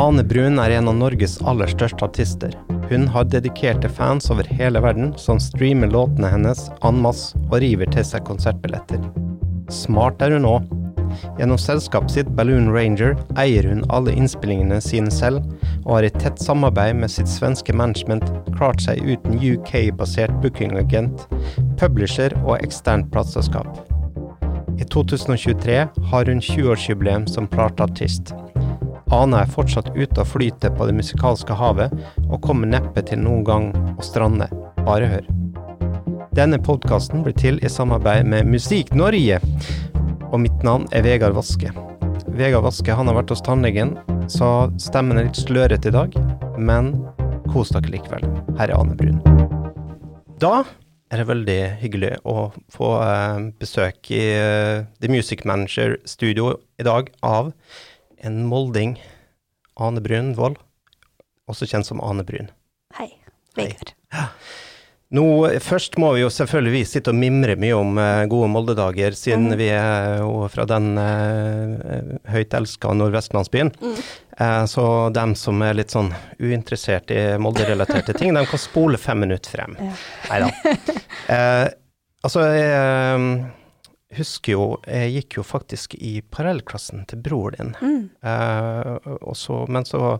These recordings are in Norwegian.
Ane Brun er en av Norges aller største artister. Hun har dedikerte fans over hele verden som streamer låtene hennes en masse og river til seg konsertbilletter. Smart er hun òg. Gjennom selskapet sitt Balloon Ranger eier hun alle innspillingene sine selv, og har i tett samarbeid med sitt svenske management klart seg uten UK-basert bookingagent, publisher og eksternt plateselskap. I 2023 har hun 20-årsjubileum som plateartist. Ane er fortsatt ute og flyter på det musikalske havet, og kommer neppe til noen gang å strande. Bare hør. Denne podkasten blir til i samarbeid med Musikk Norge, og mitt navn er Vegard Vaske. Vegard Vaske han har vært hos tannlegen, så stemmen er litt slørete i dag, men kos dere likevel. Her er Ane Brun. Da er det veldig hyggelig å få eh, besøk i eh, The Music Manager Studio i dag av en molding, Ane Brunvoll, også kjent som Ane Brun. Hei, Vegard. Nå, først må vi jo selvfølgelig sitte og mimre mye om uh, gode Molde-dager, siden mm. vi er jo fra den uh, høyt elska nordvestlandsbyen. Mm. Eh, så dem som er litt sånn uinteressert i Molde-relaterte ting, de kan spole fem minutter frem. Ja. Nei da. Eh, altså, jeg husker jo Jeg gikk jo faktisk i parallellklassen til bror din. Mm. Eh, så, men så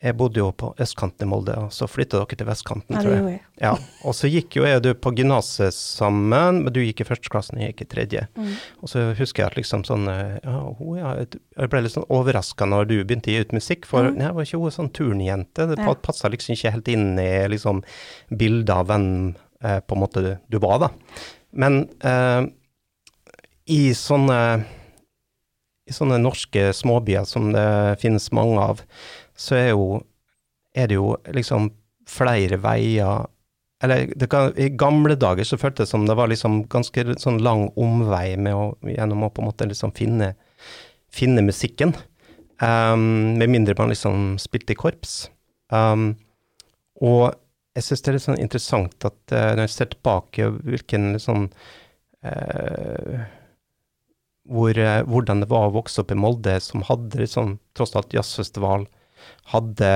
Jeg bodde jo på østkanten i Molde, og så flytta dere til vestkanten, Ja, tror jeg. jeg. Ja, og så gikk jo jeg og du på gymnaset sammen, men du gikk i første klassen, jeg gikk i tredje. Mm. Og så husker jeg at liksom sånn eh, ja, hun, ja, Jeg ble litt sånn overraska når du begynte å gi ut musikk, for mm. jeg var ikke hun sånn turnjente. Det Ja. passa liksom ikke helt inn i liksom bildet av hvem eh, på en måte du, du var, da. Men eh, i sånne i sånne norske småbyer som det finnes mange av, så er, jo, er det jo liksom flere veier Eller kan, i gamle dager så føltes det som det var liksom ganske sånn lang omvei med å, gjennom å på en måte liksom finne, finne musikken. Um, med mindre man liksom spilte i korps. Um, og jeg syns det er litt sånn interessant at uh, når jeg ser tilbake hvilken sånn eh, hvor, eh, hvordan det var å vokse opp i Molde, som hadde liksom, tross alt jazzfestival, hadde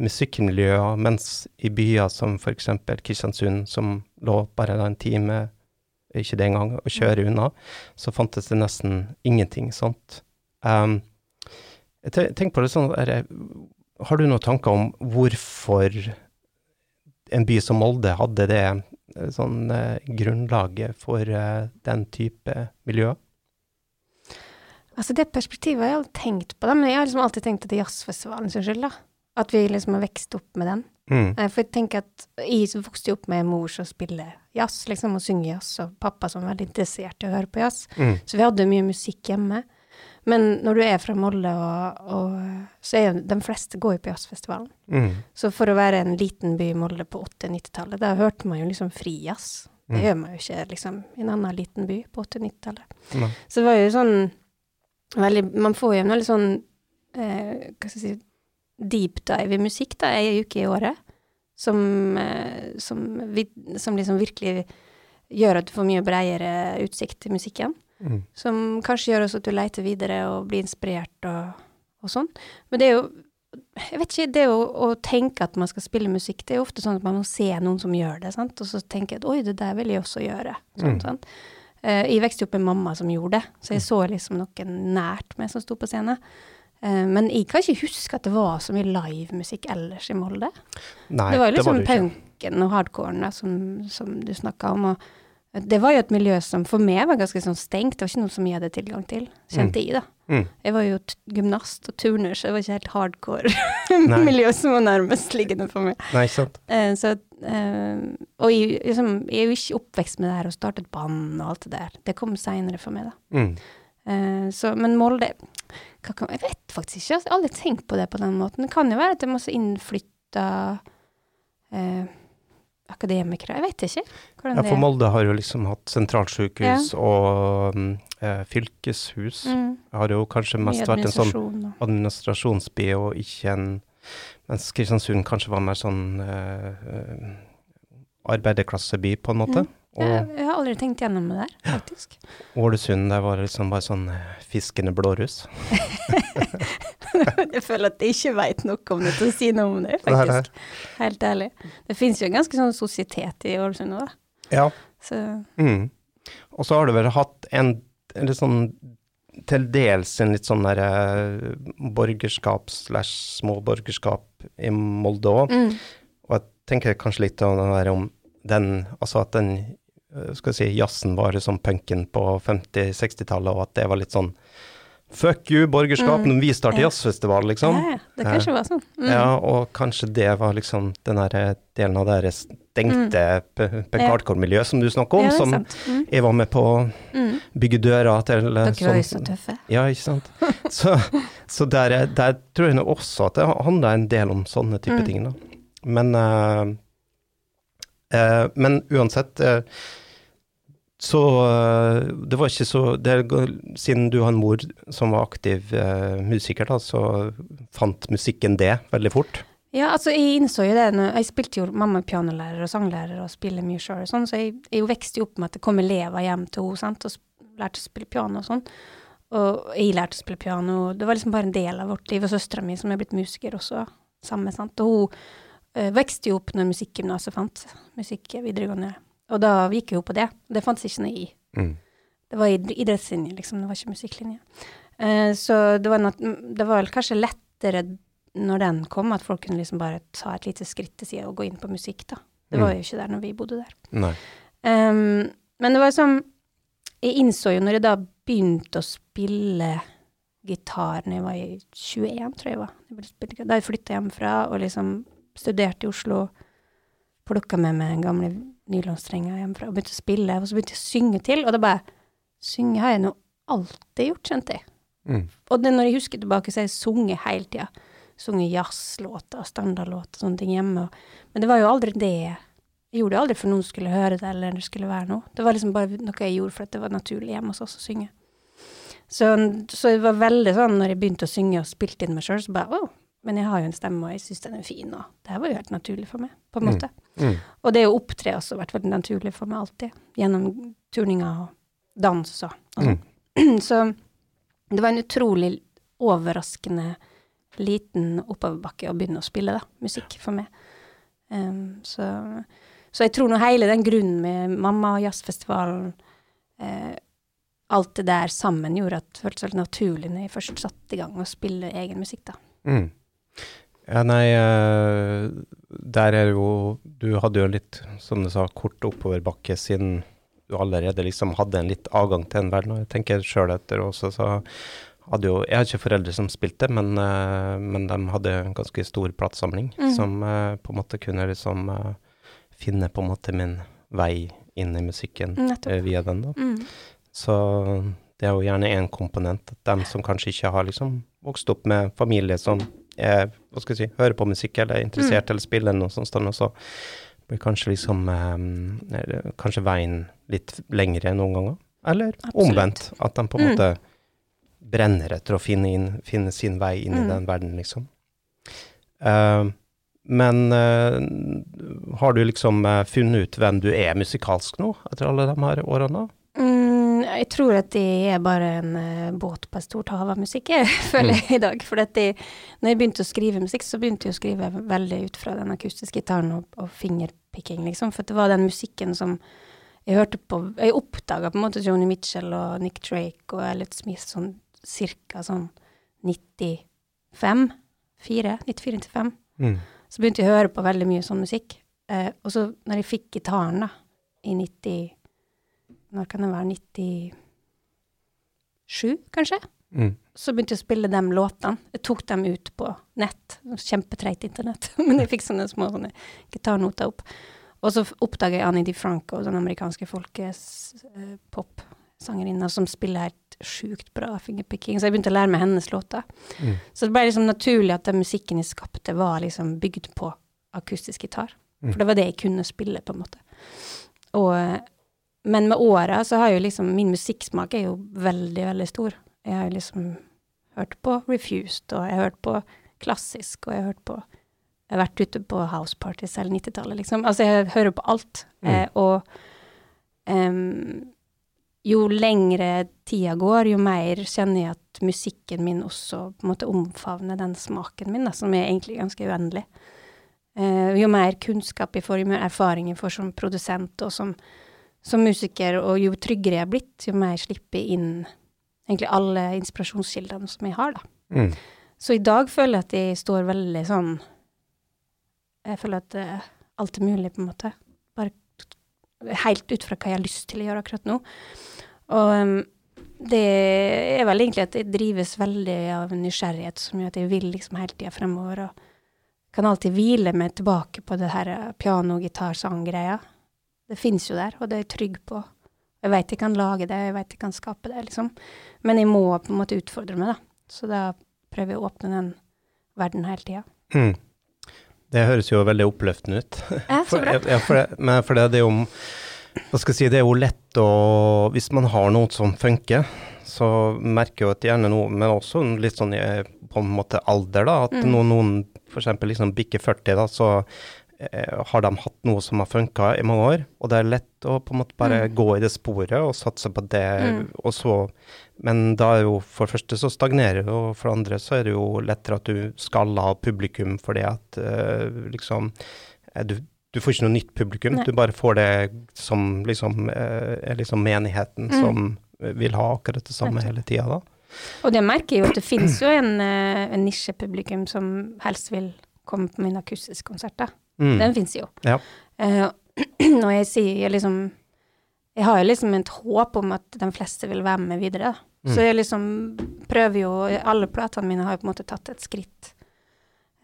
musikkmiljøer, mens i byer som f.eks. Kristiansund, som lå bare en time, ikke det engang, å kjøre unna, så fantes det nesten ingenting sånt. Um, jeg tenker på det sånn, er har du noen tanker om hvorfor en by som Molde hadde det eh, sånn eh, grunnlaget for den type miljøer? Altså Det perspektivet har jeg aldri tenkt på, da, men jeg har liksom alltid tenkt at det er jazzfestivalen sin skyld. da. At vi liksom har vokst opp med den. Mm. Eh, For jeg tenker at jeg vokste opp med en mor som spiller jazz, liksom, og synger jazz, og pappa som var veldig interessert i å høre på jazz. Mm. Så vi hadde mye musikk hjemme. Men når du er fra Molde, og, og, så er jo de fleste går jo på jazzfestivalen. Mm. Så for å være en liten by i Molde på 80-90-tallet, da hørte man jo liksom frijazz. Det Mm. gjør man jo ikke liksom i en annen liten by på 80-90-tallet. Så det var jo sånn veldig Man får jo en veldig sånn eh, Hva skal jeg si Deep dive i musikk, da, ei uke i året. Som, eh, som, vi, som liksom virkelig gjør at du får mye bredere utsikt til musikken. Mm. Som kanskje gjør også at du leter videre og blir inspirert og, og sånn. Men det er jo jeg vet ikke, det å, å tenke at man skal spille musikk, det er jo ofte sånn at man må se noen som gjør det, sant? og så tenker jeg at oi, det der vil jeg også gjøre. Sånn, Mm. sant? Eh, jeg vokste opp med mamma som gjorde det, så jeg så liksom noen nært meg som sto på scenen. Eh, men jeg kan ikke huske at det var så mye livemusikk ellers i Molde. Nei, det var jo liksom punken og hardcoren som, som du snakka om. og det var jo et miljø som for meg var ganske sånn stengt, det var ikke noe som jeg hadde tilgang til, kjente jeg da. Mm. Jeg var jo gymnast og turner, så det var ikke helt hardcore miljø som var nærmest liggende for meg. Nei, sant. Eh, så, og jeg, liksom, jeg er jo ikke oppvekst med det her og startet band og alt det der. Det kom seinere for meg, da. Mm. Eh, så, men Molde Jeg vet faktisk ikke, jeg har aldri tenkt på det på den måten. Det kan jo være at det er masse innflytta eh, akademikere, jeg vet ikke Ja, for. Molde har jo liksom hatt sentralsykehus og mm, eh, fylkeshus. Mm, Har jo kanskje mest vært en sånn administrasjonsby og ikke en Mens Kristiansund kanskje var mer sånn eh, eh, arbeiderklasseby, på en måte. Mm. Og jeg, jeg har aldri tenkt gjennom det der, faktisk. Ålesund, der var det liksom bare sånn eh, fiskende blåruss. jeg føler at jeg ikke veit nok om det til å si noe om det, Nei, Det faktisk. Helt ærlig. Det fins jo en ganske sånn sosietet i Ålesund òg, da. Ja. Så Mm. Og så har du vel hatt en, en litt sånn til dels en litt sånn der eh, borgerskap slash småborgerskap i Molde òg. mm. Og jeg tenker kanskje litt om den der om den Altså at den eh, skal jeg si, jazzen var som punken på 50-60-tallet, og at det var litt sånn Fuck you, borgerskap, Mm, når vi starter ja. jazzfestival, liksom. Ja, det kan ikke være sånn. Mm. Ja, og kanskje det var liksom den der delen av det stengte mm. hardcore-miljø som du snakker om, ja, som. Mm. jeg var med på å Mm. bygge døra til eh, Dere var jo så tøffe. Ja, ikke sant. Så, så der, er- der tror jeg også at det handler en del om sånne type Mm. ting, da. Men, uh, uh, men uansett eh, så eh, det var ikke så det, Siden du har en mor som var aktiv eh, musiker, da, så fant musikken det veldig fort. Ja, altså jeg innså jo det Jeg spilte jo mamma er pianolærer og sanglærer og spiller mye sjøl og sånn, så jeg, jeg vokste jo opp med at det kom elever hjem til henne og lærte å spille piano og sånn. Og jeg lærte å spille piano, og det var liksom bare en del av vårt liv. Og søstera mi, som er blitt musiker også, samme, sant. Og hun uh, vokste jo opp når musikkgymnaset fant musikk videregående. Og da gikk jeg jo på det. Det fantes ikke noe i. Det var id- idrettslinje, liksom, det var ikke musikklinje. Eh, så det var, noe, det var kanskje lettere når den kom, at folk kunne liksom bare ta et lite skritt til sida og gå inn på musikk, da. Det var Mm. jo ikke der når vi bodde der. Ehm, men det var sånn Jeg innså jo når jeg da begynte å spille gitar når jeg var i 21, tror jeg jeg var. Da jeg flytta hjemmefra og liksom studerte i Oslo, plukka med meg gamle nylonstrenger hjemmefra og begynte å spille, og så begynte jeg å synge til, og da bare Synge har jeg nå alltid gjort, kjente jeg. Mm. Og det, når jeg husker tilbake, så har jeg sunget hele tida. Sunget jazzlåter, standardlåter sånne ting hjemme. Men det var jo aldri det Jeg gjorde det aldri for noen skulle høre det, eller det skulle være noe. Det var liksom bare noe jeg gjorde for at det var naturlig hjemme hos oss å synge. Så, så det var veldig sånn når jeg begynte å synge og spilte inn meg sjøl, så bare å, men jeg har jo en stemme, og jeg syns den er fin, og det her var jo helt naturlig for meg, på en Mm. måte. Mm. Og det å opptre også har vært veldig naturlig for meg alltid, gjennom turninger og dans og og sånn. Mm. Så det var en utrolig overraskende liten oppoverbakke å begynne å spille da, musikk for meg. Um, så, så jeg tror nå hele den grunnen med mamma og jazzfestivalen, eh, alt det der sammen gjorde at det føltes veldig naturlig når jeg først satte i gang å spille egen musikk, da. Mm. Ja, nei, eh, der er jo Du hadde jo litt, som du sa, kort oppoverbakke siden du allerede liksom hadde en litt avgang til en verden. Og jeg tenker sjøl etter også, så hadde jo Jeg har ikke foreldre som spilte, men, eh, men de hadde en ganske stor platesamling mm. som eh, på en måte kunne liksom finne på en måte min vei inn i musikken Nettopp. via den, da. Mm. Så det er jo gjerne én komponent. At dem som kanskje ikke har liksom vokst opp med familie som er, hva skal jeg si, hører på musikk eller er interessert Mm. eller spiller noe sånt, og så blir kanskje liksom eh, Kanskje veien litt lengre noen ganger. Eller Absolutt. omvendt. At de på en Mm. måte brenner etter å finne, inn, finne sin vei inn i Mm. den verden, liksom. Uh, men uh, har du liksom uh, funnet ut hvem du er musikalsk nå, etter alle de her årene? Mm, jeg tror at det er bare en uh, båt på et stort hav av musikk, jeg føler jeg i dag. For når jeg begynte å skrive musikk, så begynte jeg å skrive veldig ut fra den akustiske gitaren og, og fingerpicking, liksom. For det var den musikken som jeg hørte på Jeg oppdaga på en måte Joni Mitchell og Nick Drake og Elliot Smith sånn cirka sånn 95? 4? 94-95. Mm. Så begynte jeg å høre på veldig mye sånn musikk. Uh, og så når jeg fikk gitaren, da, i 90 Når kan det være? 97, kanskje? Mm. Så begynte jeg å spille de låtene. Jeg tok dem ut på nett. Kjempetreit internett. Men jeg fikk sånne små sånne gitarnoter opp. Og så oppdaga jeg Annie DiFranco, den amerikanske folkepop-sangerinna, som spiller helt sjukt bra fingerpicking. Så jeg begynte å lære meg hennes låter. Mm. Så det ble liksom naturlig at den musikken jeg skapte, var liksom bygd på akustisk gitar. Mm. For det var det jeg kunne spille, på en måte. Og, eh, men med åra så har jo liksom Min musikksmak er jo veldig, veldig stor. Jeg har jo liksom hørt på Refused, og jeg har hørt på klassisk, og jeg har hørt på Jeg har vært ute på houseparties hele 90-tallet, liksom. Altså, jeg hører på alt. Mm. Eh, og um, jo lengre tida går, jo mer kjenner jeg at musikken min også på en måte omfavner den smaken min, da, som er egentlig ganske uendelig. Eh, jo mer kunnskap jeg får, jo mer erfaring jeg får som produsent og som, som musiker, og jo tryggere jeg er blitt, jo mer slipper jeg inn egentlig alle inspirasjonskildene som jeg har, da. Mm. Så i dag føler jeg at jeg står veldig sånn Jeg føler at eh, alt er mulig, på en måte. Bare helt ut fra hva jeg har lyst til å gjøre akkurat nå. Og um, det er vel egentlig at jeg drives veldig av nysgjerrighet som gjør at jeg vil liksom hele tida fremover. Og kan alltid hvile meg tilbake på det her eh, piano, gitar, sang-greia. Det finnes jo der, og det er jeg trygg på. Jeg veit jeg kan lage det, jeg veit jeg kan skape det, liksom. Men jeg må på en måte utfordre meg, da. Så da prøver jeg å åpne den verden hele tida. Mm. Det høres jo veldig oppløftende ut. Ja, så For, bra. ja, for, det, men for det, det er jo Hva skal jeg si, det er jo lett å Hvis man har noe som funker, så merker jeg jo at gjerne noe Men også litt sånn i, på en måte alder, da. At Mm. når noen f.eks. liksom bikker 40, da, så eh, har de hatt noe som har funka i mange år. Og det er lett å på en måte bare Mm. gå i det sporet og satse på det, Mm. og så Men da er jo for det første så stagnerer det, og for det andre så er det jo lettere at du skal la publikum fordi at uh, liksom eh, du, du får ikke noe nytt publikum, Nei. du bare får det som liksom uh, liksom menigheten Mm. som vil ha akkurat det samme hele tida, da. Og det merker jeg jo at det finnes jo en, eh, en nisjepublikum som helst vil komme på mine akustiske konserter. Mm. Den finnes jo. Ja. Uh, og jeg sier jeg liksom Jeg har jo liksom et håp om at de fleste vil være med videre. Mm. Så jeg liksom prøver jo Alle platene mine har jo på en måte tatt et skritt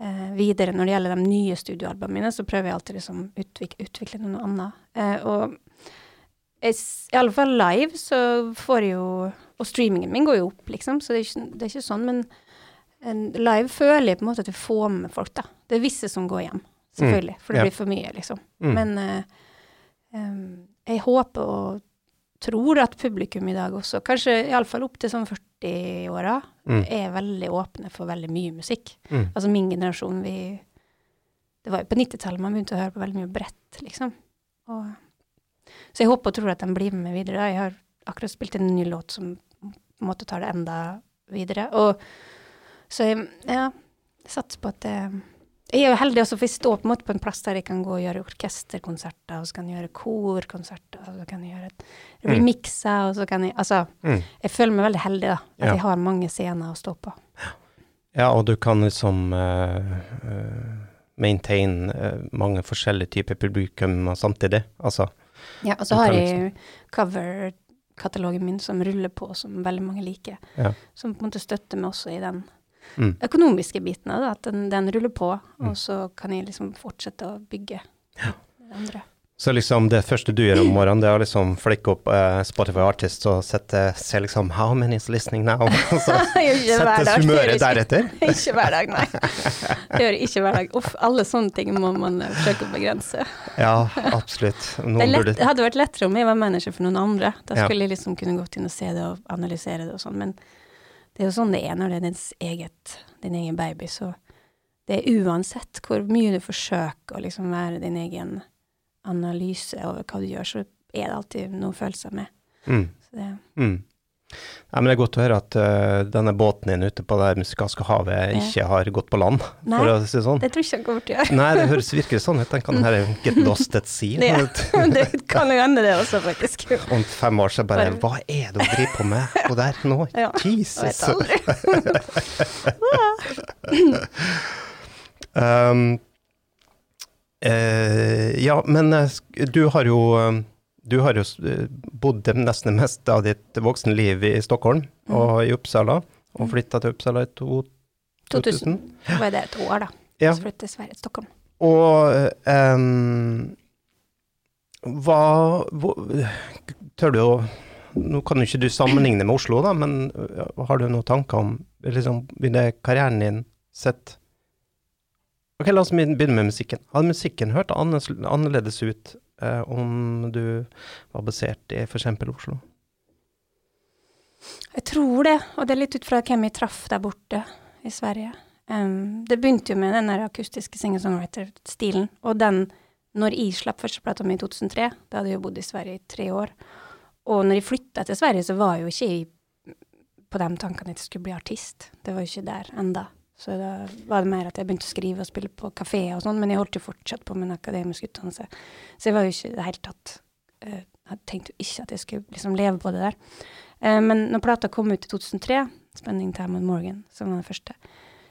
uh, videre når det gjelder de nye studioalbumene mine, så prøver jeg alltid liksom utvikle, utvikle noe annet. Uh, og jeg, i alle fall live så får jeg jo Og streamingen min går jo opp, liksom, så det er ikke, det er ikke sånn, men en live føler jeg på en måte at jeg får med folk, da. Det er visse som går hjem, selvfølgelig, for det ja. blir for mye, liksom. Mm. Men uh, um, jeg håper og tror at publikum i dag også, kanskje iallfall opp til sånn 40-åra, Mm. er veldig åpne for veldig mye musikk. Mm. Altså min generasjon, vi Det var jo på 90-tallet man begynte å høre på veldig mye brett, liksom. Og, så jeg håper og tror at de blir med meg videre. da. Jeg har akkurat spilt en ny låt som på en måte tar det enda videre. Og så jeg, ja, satser på at det Jeg er jo heldig også, for jeg står på en måte på en plass der jeg kan gå og gjøre orkesterkonserter, og så kan jeg gjøre korkonserter, og så kan jeg gjøre blir Mm. og så kan jeg Altså, Mm. jeg føler meg veldig heldig, da. At Ja. jeg har mange scener å stå på. Ja, og du kan liksom uh, maintain uh, mange forskjellige typer publikum samtidig. Altså, Ja, og så har jeg cover-katalogen min som ruller på, som veldig mange liker. Ja. Som på en måte støtter meg også i den mm. økonomiske biten av det, at den, den ruller på, Mm. og så kan jeg liksom fortsette å bygge det andre. Så liksom det første du gjør om morgenen, det er å liksom flikke opp eh, Spotify Artist og sette, se liksom How many is listening now? Og så settes humøret deretter. Ikke hver dag, nei. Det gjør ikke hver dag. Uff, alle sånne ting må man eh, forsøke å begrense. Ja, absolutt. Det, lett, det hadde vært lettere om jeg var manager for noen andre. Da Ja. skulle jeg liksom kunne gått inn og se det og analysere det og sånn. Men det er jo sånn det er når det er dins eget, din egen baby. Så det er uansett hvor mye du forsøker å liksom være din egen analyse over hva du gjør, så er det alltid noen følelser med. mm. Så det, Mm. Ja, men det er godt å høre at uh, denne båten din ute på det musikalske havet ikke har gått på land, Nei. for å si det sånn. det tror jeg ikke han kommer til å gjøre. Nei, det høres virkelig sånn ut. Den kan her get lost at sea. Ja, det kan jo hende, det også, faktisk. Om fem år så bare Hva er det hun driver på med på der nå? Ja, Jeg vet Jesus! aldri. Um, uh, ja, men uh, du har jo du har jo eh, bodd nesten det meste av ditt voksne liv i Stockholm Mm. og i Uppsala, og flytta til Uppsala i to, 2000. Da var det et år, da. Ja. Så flyttet til Sverige, til Stockholm. Og um, hva Tør du å Nå kan jo ikke du sammenligne med Oslo, da, men eh, har du noen tanker om liksom, Ville karrieren din sett Ok, la oss begynne med musikken. Hadde musikken hørt annerledes, ut om du var basert i f.eks. Oslo? Jeg tror det, og det er litt ut fra hvem jeg traff der borte i Sverige. Um, det begynte jo med den der akustiske singer-songwriter-stilen, og den når jeg slapp førsteplata mi i 2003, da hadde jeg jo bodd i Sverige i tre år, og når jeg flytta til Sverige, så var jeg jo ikke jeg på de tankene at jeg skulle bli artist. Det var jo ikke der enda. Så da var det mer at jeg begynte å skrive og spille på kafé og sånn, men jeg holdt jo fortsatt på min akademiske akademisk utdannelse. Så jeg var jo ikke i det hele tatt uh, Jeg tenkte jo ikke at jeg skulle liksom leve på det der. Uh, men når plata kom ut i 2003, 'Spending Time with Morgan', som var den første,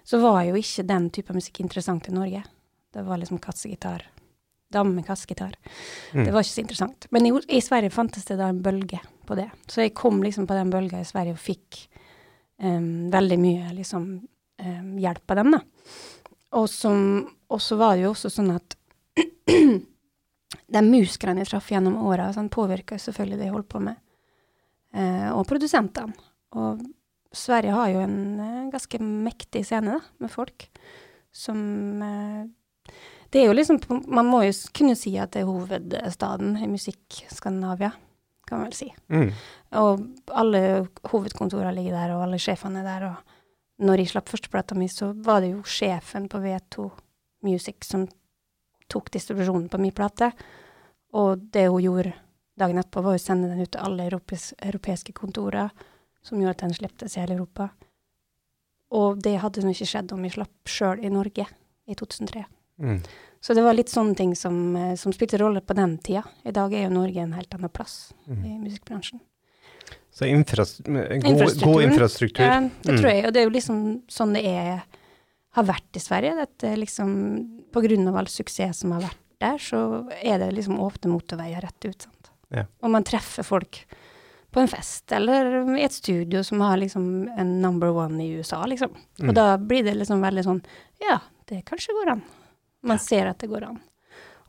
så var jo ikke den type musikk interessant i Norge. Det var liksom kassegitar. Dame med kassegitar. Mm. Det var ikke så interessant. Men i, i, Sverige fantes det da en bølge på det. Så jeg kom liksom på den bølga i Sverige og fikk um, veldig mye liksom um, hjelp av dem, da. Og, så var det jo også sånn at de musikerne jeg traff gjennom åra, sånn, påvirka selvfølgelig det jeg holdt på med. Eh, og produsentene. Og Sverige har jo en eh, ganske mektig scene, da, med folk som uh, Det er jo liksom Man må jo kunne si at det er hovedstaden i musikk-Skandinavia, kan man vel si. Mm. Og alle hovedkontorene ligger der, og alle sjefene er der. Og når jeg slapp førsteplata mi, så var det jo sjefen på V2 Music som tok distribusjonen på min plate. Og det hun gjorde dagen etterpå, var å sende den ut til alle europes, europeiske kontorer, som gjorde at den slipptes i hele Europa. Og det hadde nå ikke skjedd om jeg slapp sjøl i Norge i 2003. Mm. Så det var litt sånne ting som, eh, som spilte rolle på den tida. I dag er jo Norge en helt annen plass Mm. i musikkbransjen. Så infras god, god infrastruktur. Ja, det Mm. tror jeg, og det er jo liksom sånn det er, har vært i Sverige. At liksom, på grunn av all suksess som har vært der, så er det liksom åpne motorveier rett ut. Sant? Ja. Og man treffer folk på en fest, eller i et studio som har liksom en number one i USA, liksom. Og Mm. da blir det liksom veldig sånn, ja, det kanskje går an. Man ser at det går an.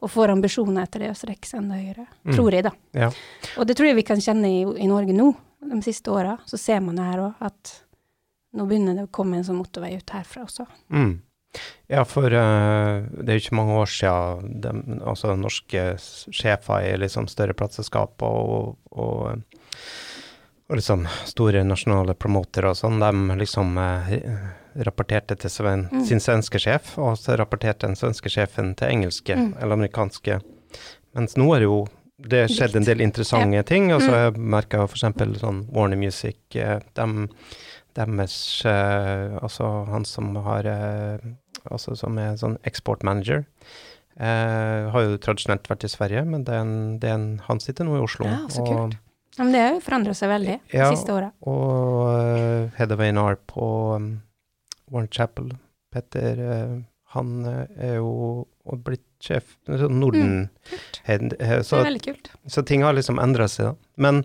Og får ambisjoner etter det å strekke seg enda høyere. Mm. Tror jeg, da. Ja. Og det tror jeg vi kan kjenne i, i Norge nå, de siste åra. Så ser man det her òg, at nå begynner det å komme en sånn motorvei ut herfra også. Mm. Ja, for uh, det er jo ikke mange år siden de, altså norske sjefer i liksom større plateselskap og, og, og liksom store nasjonale promotere og sånn, de liksom eh, rapporterte til sven, Mm. sin svenske sjef, og så rapporterte den svenske sjefen til engelske Mm. eller amerikanske. Mens nå er det jo det skjedde en del interessante ting. altså. Jeg merka f.eks. sånn Warner Music, eh, dem, deres eh, Altså han som har eh, Altså som er sånn eksportmanager. Eh, har jo tradisjonelt vært i Sverige, men det er en, det er en, han sitter nå i Oslo. Ja, så kult. Men det har jo forandra seg veldig de Ja. siste åra. og uh, Head of på um, Warren Chapel, Petter, eh, han eh, er jo og blitt sjef sånn Norden Kult. head, eh, Det er veldig kult. så ting har liksom endra seg, da. Men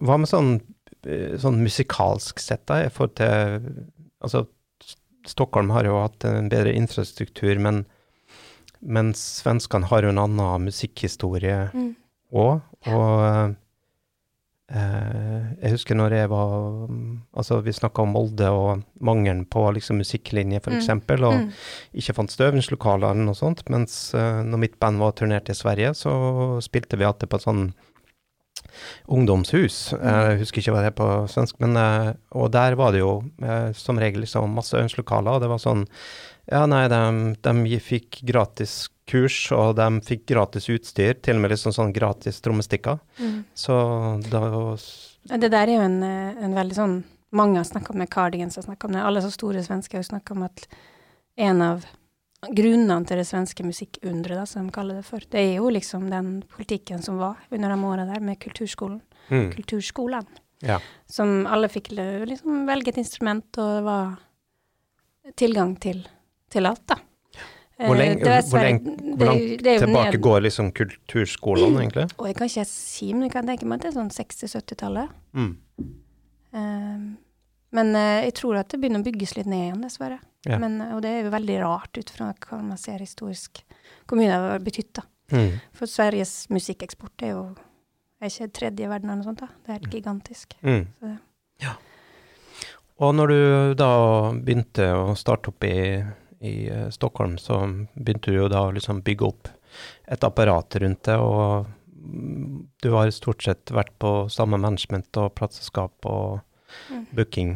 hva med sånn, sånn musikalsk sett, da, For forhold til Altså, Stockholm har jo hatt en bedre infrastruktur, men mens svenskene har jo en annen musikkhistorie Mm. Ja. Og eh, jeg husker når jeg var mm, Altså, vi snakka om Molde og mangelen på liksom musikklinje, for Mm. og Mm. ikke fant støvingslokaler eller noe sånt. Mens eh, når mitt band var turnert i Sverige, så spilte vi alltid på et sånn ungdomshus. Mm. Jeg husker ikke hva det er på svensk, men eh, Og der var det jo eh, som regel liksom masse øvingslokaler, og det var sånn Ja, nei, de, de fikk gratis kurs, og de fikk gratis utstyr, til og med liksom sånn gratis trommestikker. Mm. Så da var Det der er jo en, eh, en veldig sånn Mange har snakka om det, Cardigans har snakka om det, alle så store svensker har snakka om at en av grunnene til det svenske musikkunderet, som de kaller det for, det er jo liksom den politikken som var under de åra der, med kulturskolen. mm, Kulturskolen. Ja. Som alle fikk liksom velge et instrument, og det var tilgang til, til alt, da. Hvor Eh, lenge- det hvor lenge- hvor langt Tilbake ned- går liksom kulturskolene, egentlig. Og jeg kan ikke si, men jeg kan tenke meg at det er sånn 60-70-tallet. Mm. Um, men eh, jeg tror at det begynner å bygges litt ned igjen, dessverre. Ja. Men, og det er jo veldig rart ut fra hva man ser historisk hvor mye det har betydd. da. Mm. For Sveriges musikkeksport er jo er ikke tredje i verden eller noe sånt. da. Det er helt gigantisk. Mm. Så Ja. Og når du da begynte å starte opp i, i eh, Stockholm, så begynte du jo da å liksom bygge opp et apparat rundt det, og mm, du har stort sett vært på samme management og plateselskap og Mm. booking.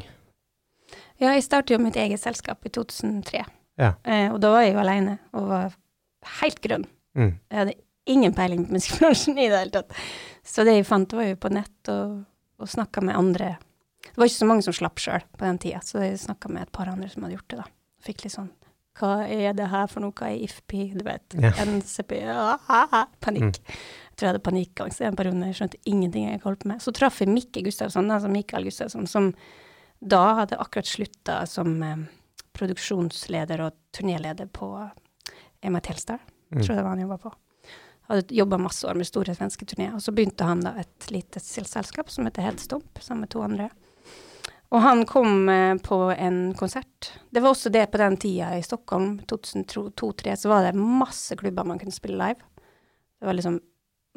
Ja, jeg startet jo mitt eget selskap i 2003. Ja. Eh, og da var jeg jo alene og var helt grønn. Mm. Jeg hadde ingen peiling på musikkbransjen i det hele tatt. Så det jeg fant, var jo på nett og, og snakka med andre. Det var ikke så mange som slapp sjøl på den tida, så jeg snakka med et par andre som hadde gjort det, da. Fikk litt sånn Hva er det her for noe? Hva er IFPI? Du vet. Ja. NCP ah, Panikk. Mm. Jeg tror jeg hadde panikkangst i en periode. Jeg skjønte ingenting jeg holdt på med. Så traff jeg Mikke Gustavsson, altså Mikael Gustavsson, som da hadde akkurat slutta som eh, produksjonsleder og turnéleder på Emma Telstar, Mm. tror jeg det var han jobba på. Hadde jobba masse år med store svenske turneer. Og så begynte han da et lite selskap som heter Headstomp, sammen med to andre. Og han kom eh, på en konsert. Det var også det på den tida i Stockholm, 2002-2003, så var det masse klubber man kunne spille live. Det var liksom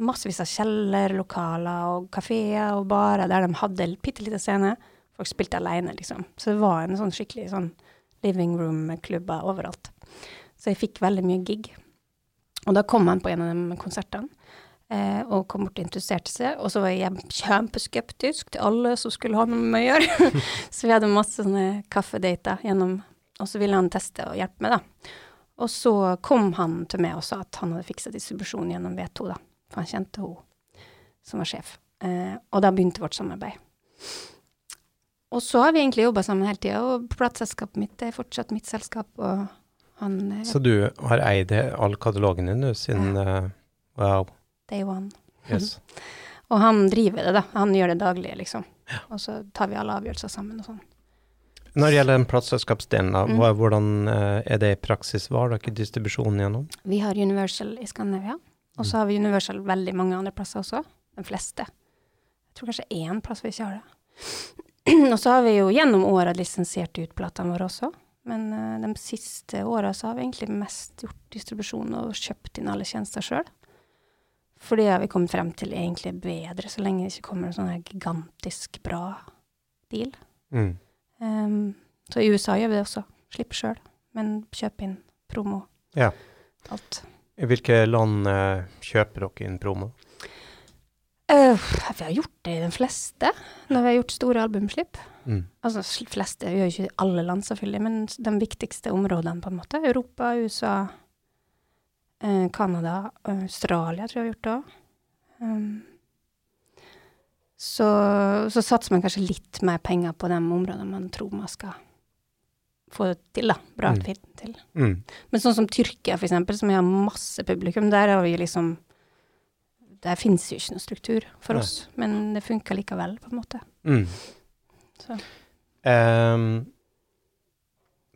massevis av kjellerlokaler og kafeer og barer der de hadde bitte liten scene. Folk spilte alene, liksom. Så det var en sånn skikkelig sånn living room-klubber overalt. Så jeg fikk veldig mye gig. Og da kom han på en av de konsertene. Eh, og kom bort og interesserte seg. Og så var jeg kjempeskeptisk til alle som skulle ha noe med å gjøre. så vi hadde masse sånne kaffedater gjennom Og så ville han teste og hjelpe meg, da. Og så kom han til meg og sa at han hadde fiksa distribusjon gjennom V2, da. For han kjente hun som var sjef. Eh, og da begynte vårt samarbeid. Og så har vi egentlig jobba sammen hele tida, og plateselskapet mitt er fortsatt mitt selskap. og han Så du har eid all katalogen din nå siden eh, Wow. Day one. Yes. Og han driver det, da. Han gjør det daglig, liksom. Og så tar vi alle avgjørelser sammen og sånn. Når det gjelder den plateselskapsdelen, Mm. hvordan eh, er det i praksis? Hva har dere distribusjonen gjennom? Vi har Universal i Skandinavia, og så har vi Universal veldig mange andre plasser også. De fleste. Jeg tror kanskje én plass vi ikke har det. og så har vi jo gjennom åra lisensiert ut platene våre også. Men uh, de siste åra så har vi egentlig mest gjort distribusjon og kjøpt inn alle tjenester sjøl. For det har vi kommet frem til egentlig bedre, så lenge det ikke kommer en sånn gigantisk bra deal. Mm. Um, så i USA gjør vi det også. Slipper sjøl, men kjøp inn promo. Ja. Alt. I hvilke land uh, kjøper dere inn promo? Uh, vi har gjort det i de fleste, når vi har gjort store albumslipp. Mm. Altså fleste, vi gjør ikke alle land selvfølgelig, men de viktigste områdene på en måte. Europa, USA, Canada, Australia tror jeg har gjort det òg. Um, så, så satser man kanskje litt mer penger på de områdene man tror man skal få det til, da. Bra Mm. til. Mm. Men sånn som Tyrkia, for eksempel, som har masse publikum, der har vi liksom Der finnes jo ikke noe struktur for Nei. oss, men det funker likevel, på en måte. Mm. Så. Um,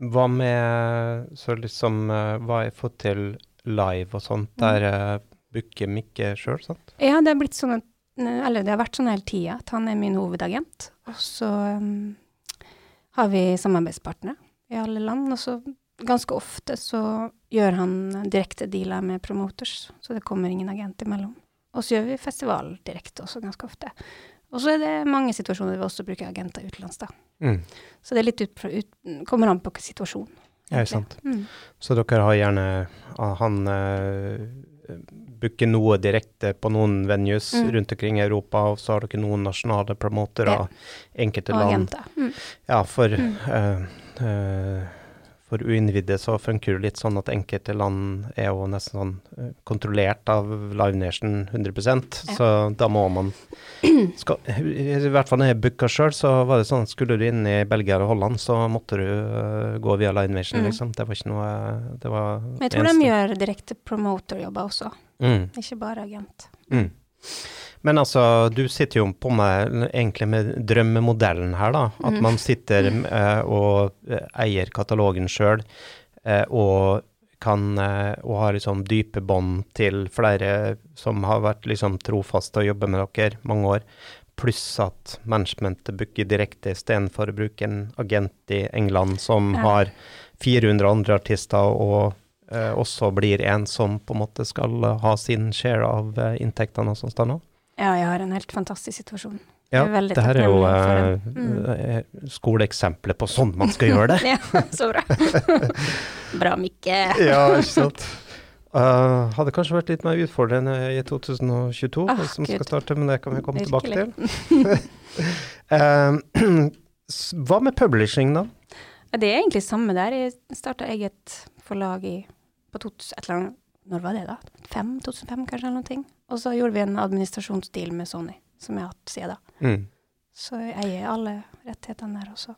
hva med så liksom eh, Hva har jeg fått til live og sånt? Mm. Der uh, booker Mikke sjøl, sant? Ja, det har blitt sånn at Eller det har vært sånn hele tida, at han er min hovedagent. Og så um, har vi samarbeidspartnere i alle land, og så ganske ofte så gjør han direkte dealer med promoters, så det kommer ingen agent imellom. Og så gjør vi festival direkte også ganske ofte. Og så er det mange situasjoner vi også bruker agenter utenlands, da. Mm. Så det er litt ut, ut, kommer an på hvilken situasjon. Ja, sant. Mm. Så dere har gjerne ah, Han uh, booker noe direkte på noen venues Mm. rundt omkring i Europa, og så har dere noen nasjonale promotere, Ja. enkelte Og land. agenter. Mm. Ja, for, uh, eh, for uinnvidde så funker det litt sånn at enkelte land er jo nesten sånn eh, kontrollert av Live Nation 100 Ja. så da må man skal, I hvert fall når jeg booka sjøl, så var det sånn at skulle du inn i Belgia eller Holland, så måtte du uh, gå via Live Nation, Mm. liksom. Det var ikke noe Det var Men jeg tror de gjør direkte promoterjobber også, mm. ikke bare agent. Mm. Men altså, du sitter jo på med egentlig med drømmemodellen her, da. At mm. man sitter uh, og eh, eier katalogen sjøl, uh, og kan uh, og har liksom dype bånd til flere som har vært liksom trofaste og jobber med dere mange år. Pluss at managementet booker direkte istedenfor å bruke en agent i England som Ja. har 400 andre artister, og eh, også blir en som på en måte skal eh, ha sin share av eh, inntektene og sånt. nå. Ja, jeg har en helt fantastisk situasjon. Ja, det her er jo takknemlig for eh, skoleeksempler på sånn man skal gjøre det. ja, så bra. bra, Mikke. ja, ikke sant. Uh, hadde kanskje vært litt mer utfordrende i 2022, Ah, som skal starte, men det kan vi komme tilbake til. Virkelig. Eh, hva med publishing, da? Det er egentlig samme der. Jeg starta eget forlag i, på 2000, et eller annet Når var det, da? 5, 2005, kanskje, eller noe. Og så gjorde vi en administrasjonsdeal med Sony, som jeg har hatt siden da. Mm. Så jeg eier alle rettighetene der også.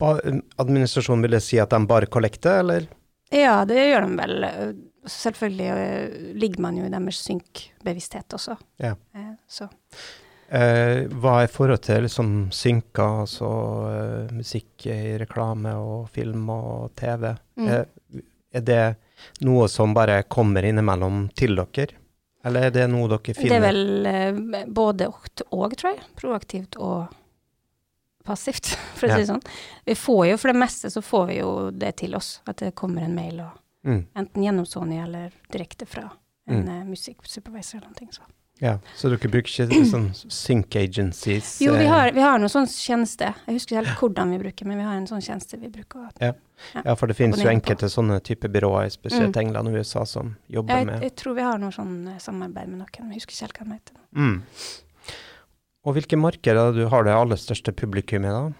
Ba administrasjonen vil det si at de bare kollekter, eller? Ja, det gjør de vel. Selvfølgelig øh, ligger man jo i deres synkbevissthet også. Ja. Eh, så. Eh, hva er forholdet til liksom synker, altså eh, musikk i reklame og film og TV? Mm. Eh, er det noe som bare kommer innimellom til dere, eller er det noe dere finner Det er vel eh, både og, tror jeg. Proaktivt og passivt, for å si det sånn. Vi får jo, for det meste så får vi jo det til oss, at det kommer en mail, og, Mm. enten gjennom Sony eller direkte fra en Mm. eh, musikksupervisor eller noe. Så. Ja, så dere bruker ikke sånn sync agencies? Jo, vi eh, har, vi har noen sånn tjeneste. Jeg husker ikke helt hvordan vi bruker, men vi har en sånn tjeneste vi bruker. å- Ja, for det finnes jo enkelte på. sånne type byråer, spesielt Mm. England og USA, som jobber Jeg, med jeg tror vi har noe sånn eh, samarbeid med noen, men jeg husker ikke helt hva de heter. mm. Og hvilke markeder du har det aller største publikummet, da?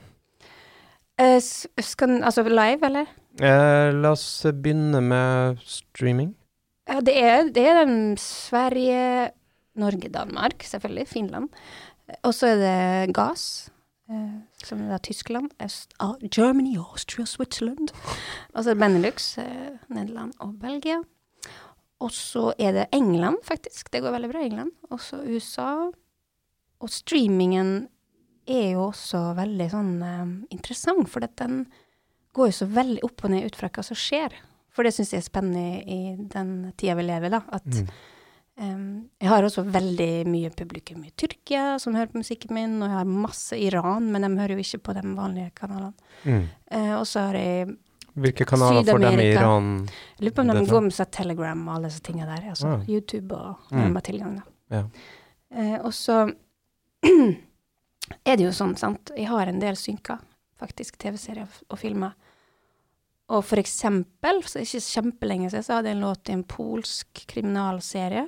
Eh, skal, altså live, eller? Eh, la oss begynne med streaming. Ja, det er, det er den Sverige, Norge, Danmark, selvfølgelig, Finland. Og så er det GAS, eh, som er Tyskland, Øst, ah, Germany, Austria, Switzerland. Og så er det Benelux, eh, Nederland og Belgia. Og så er det England, faktisk. Det går veldig bra i England. Og så USA. Og streamingen er jo også veldig sånn eh, interessant, for den går jo så veldig opp og ned ut fra hva som skjer. For det syns jeg er spennende i, den tida vi lever da. At Mm. Jeg har også veldig mye publikum i Tyrkia som hører på musikken min, og jeg har masse Iran, men de hører jo ikke på de vanlige kanalene. Mm. Eh, og så har jeg Hvilke kanaler får dem i Iran? jeg lurer på om de går med seg Telegram og alle disse tingene der. Altså Ah. YouTube og Mm. de har tilgang. Ja. Eh, og så er det jo sånn, sant. Jeg har en del synker, faktisk, TV-serier og filmer. Og for eksempel, så ikke kjempelenge siden, så hadde jeg en låt i en polsk kriminalserie.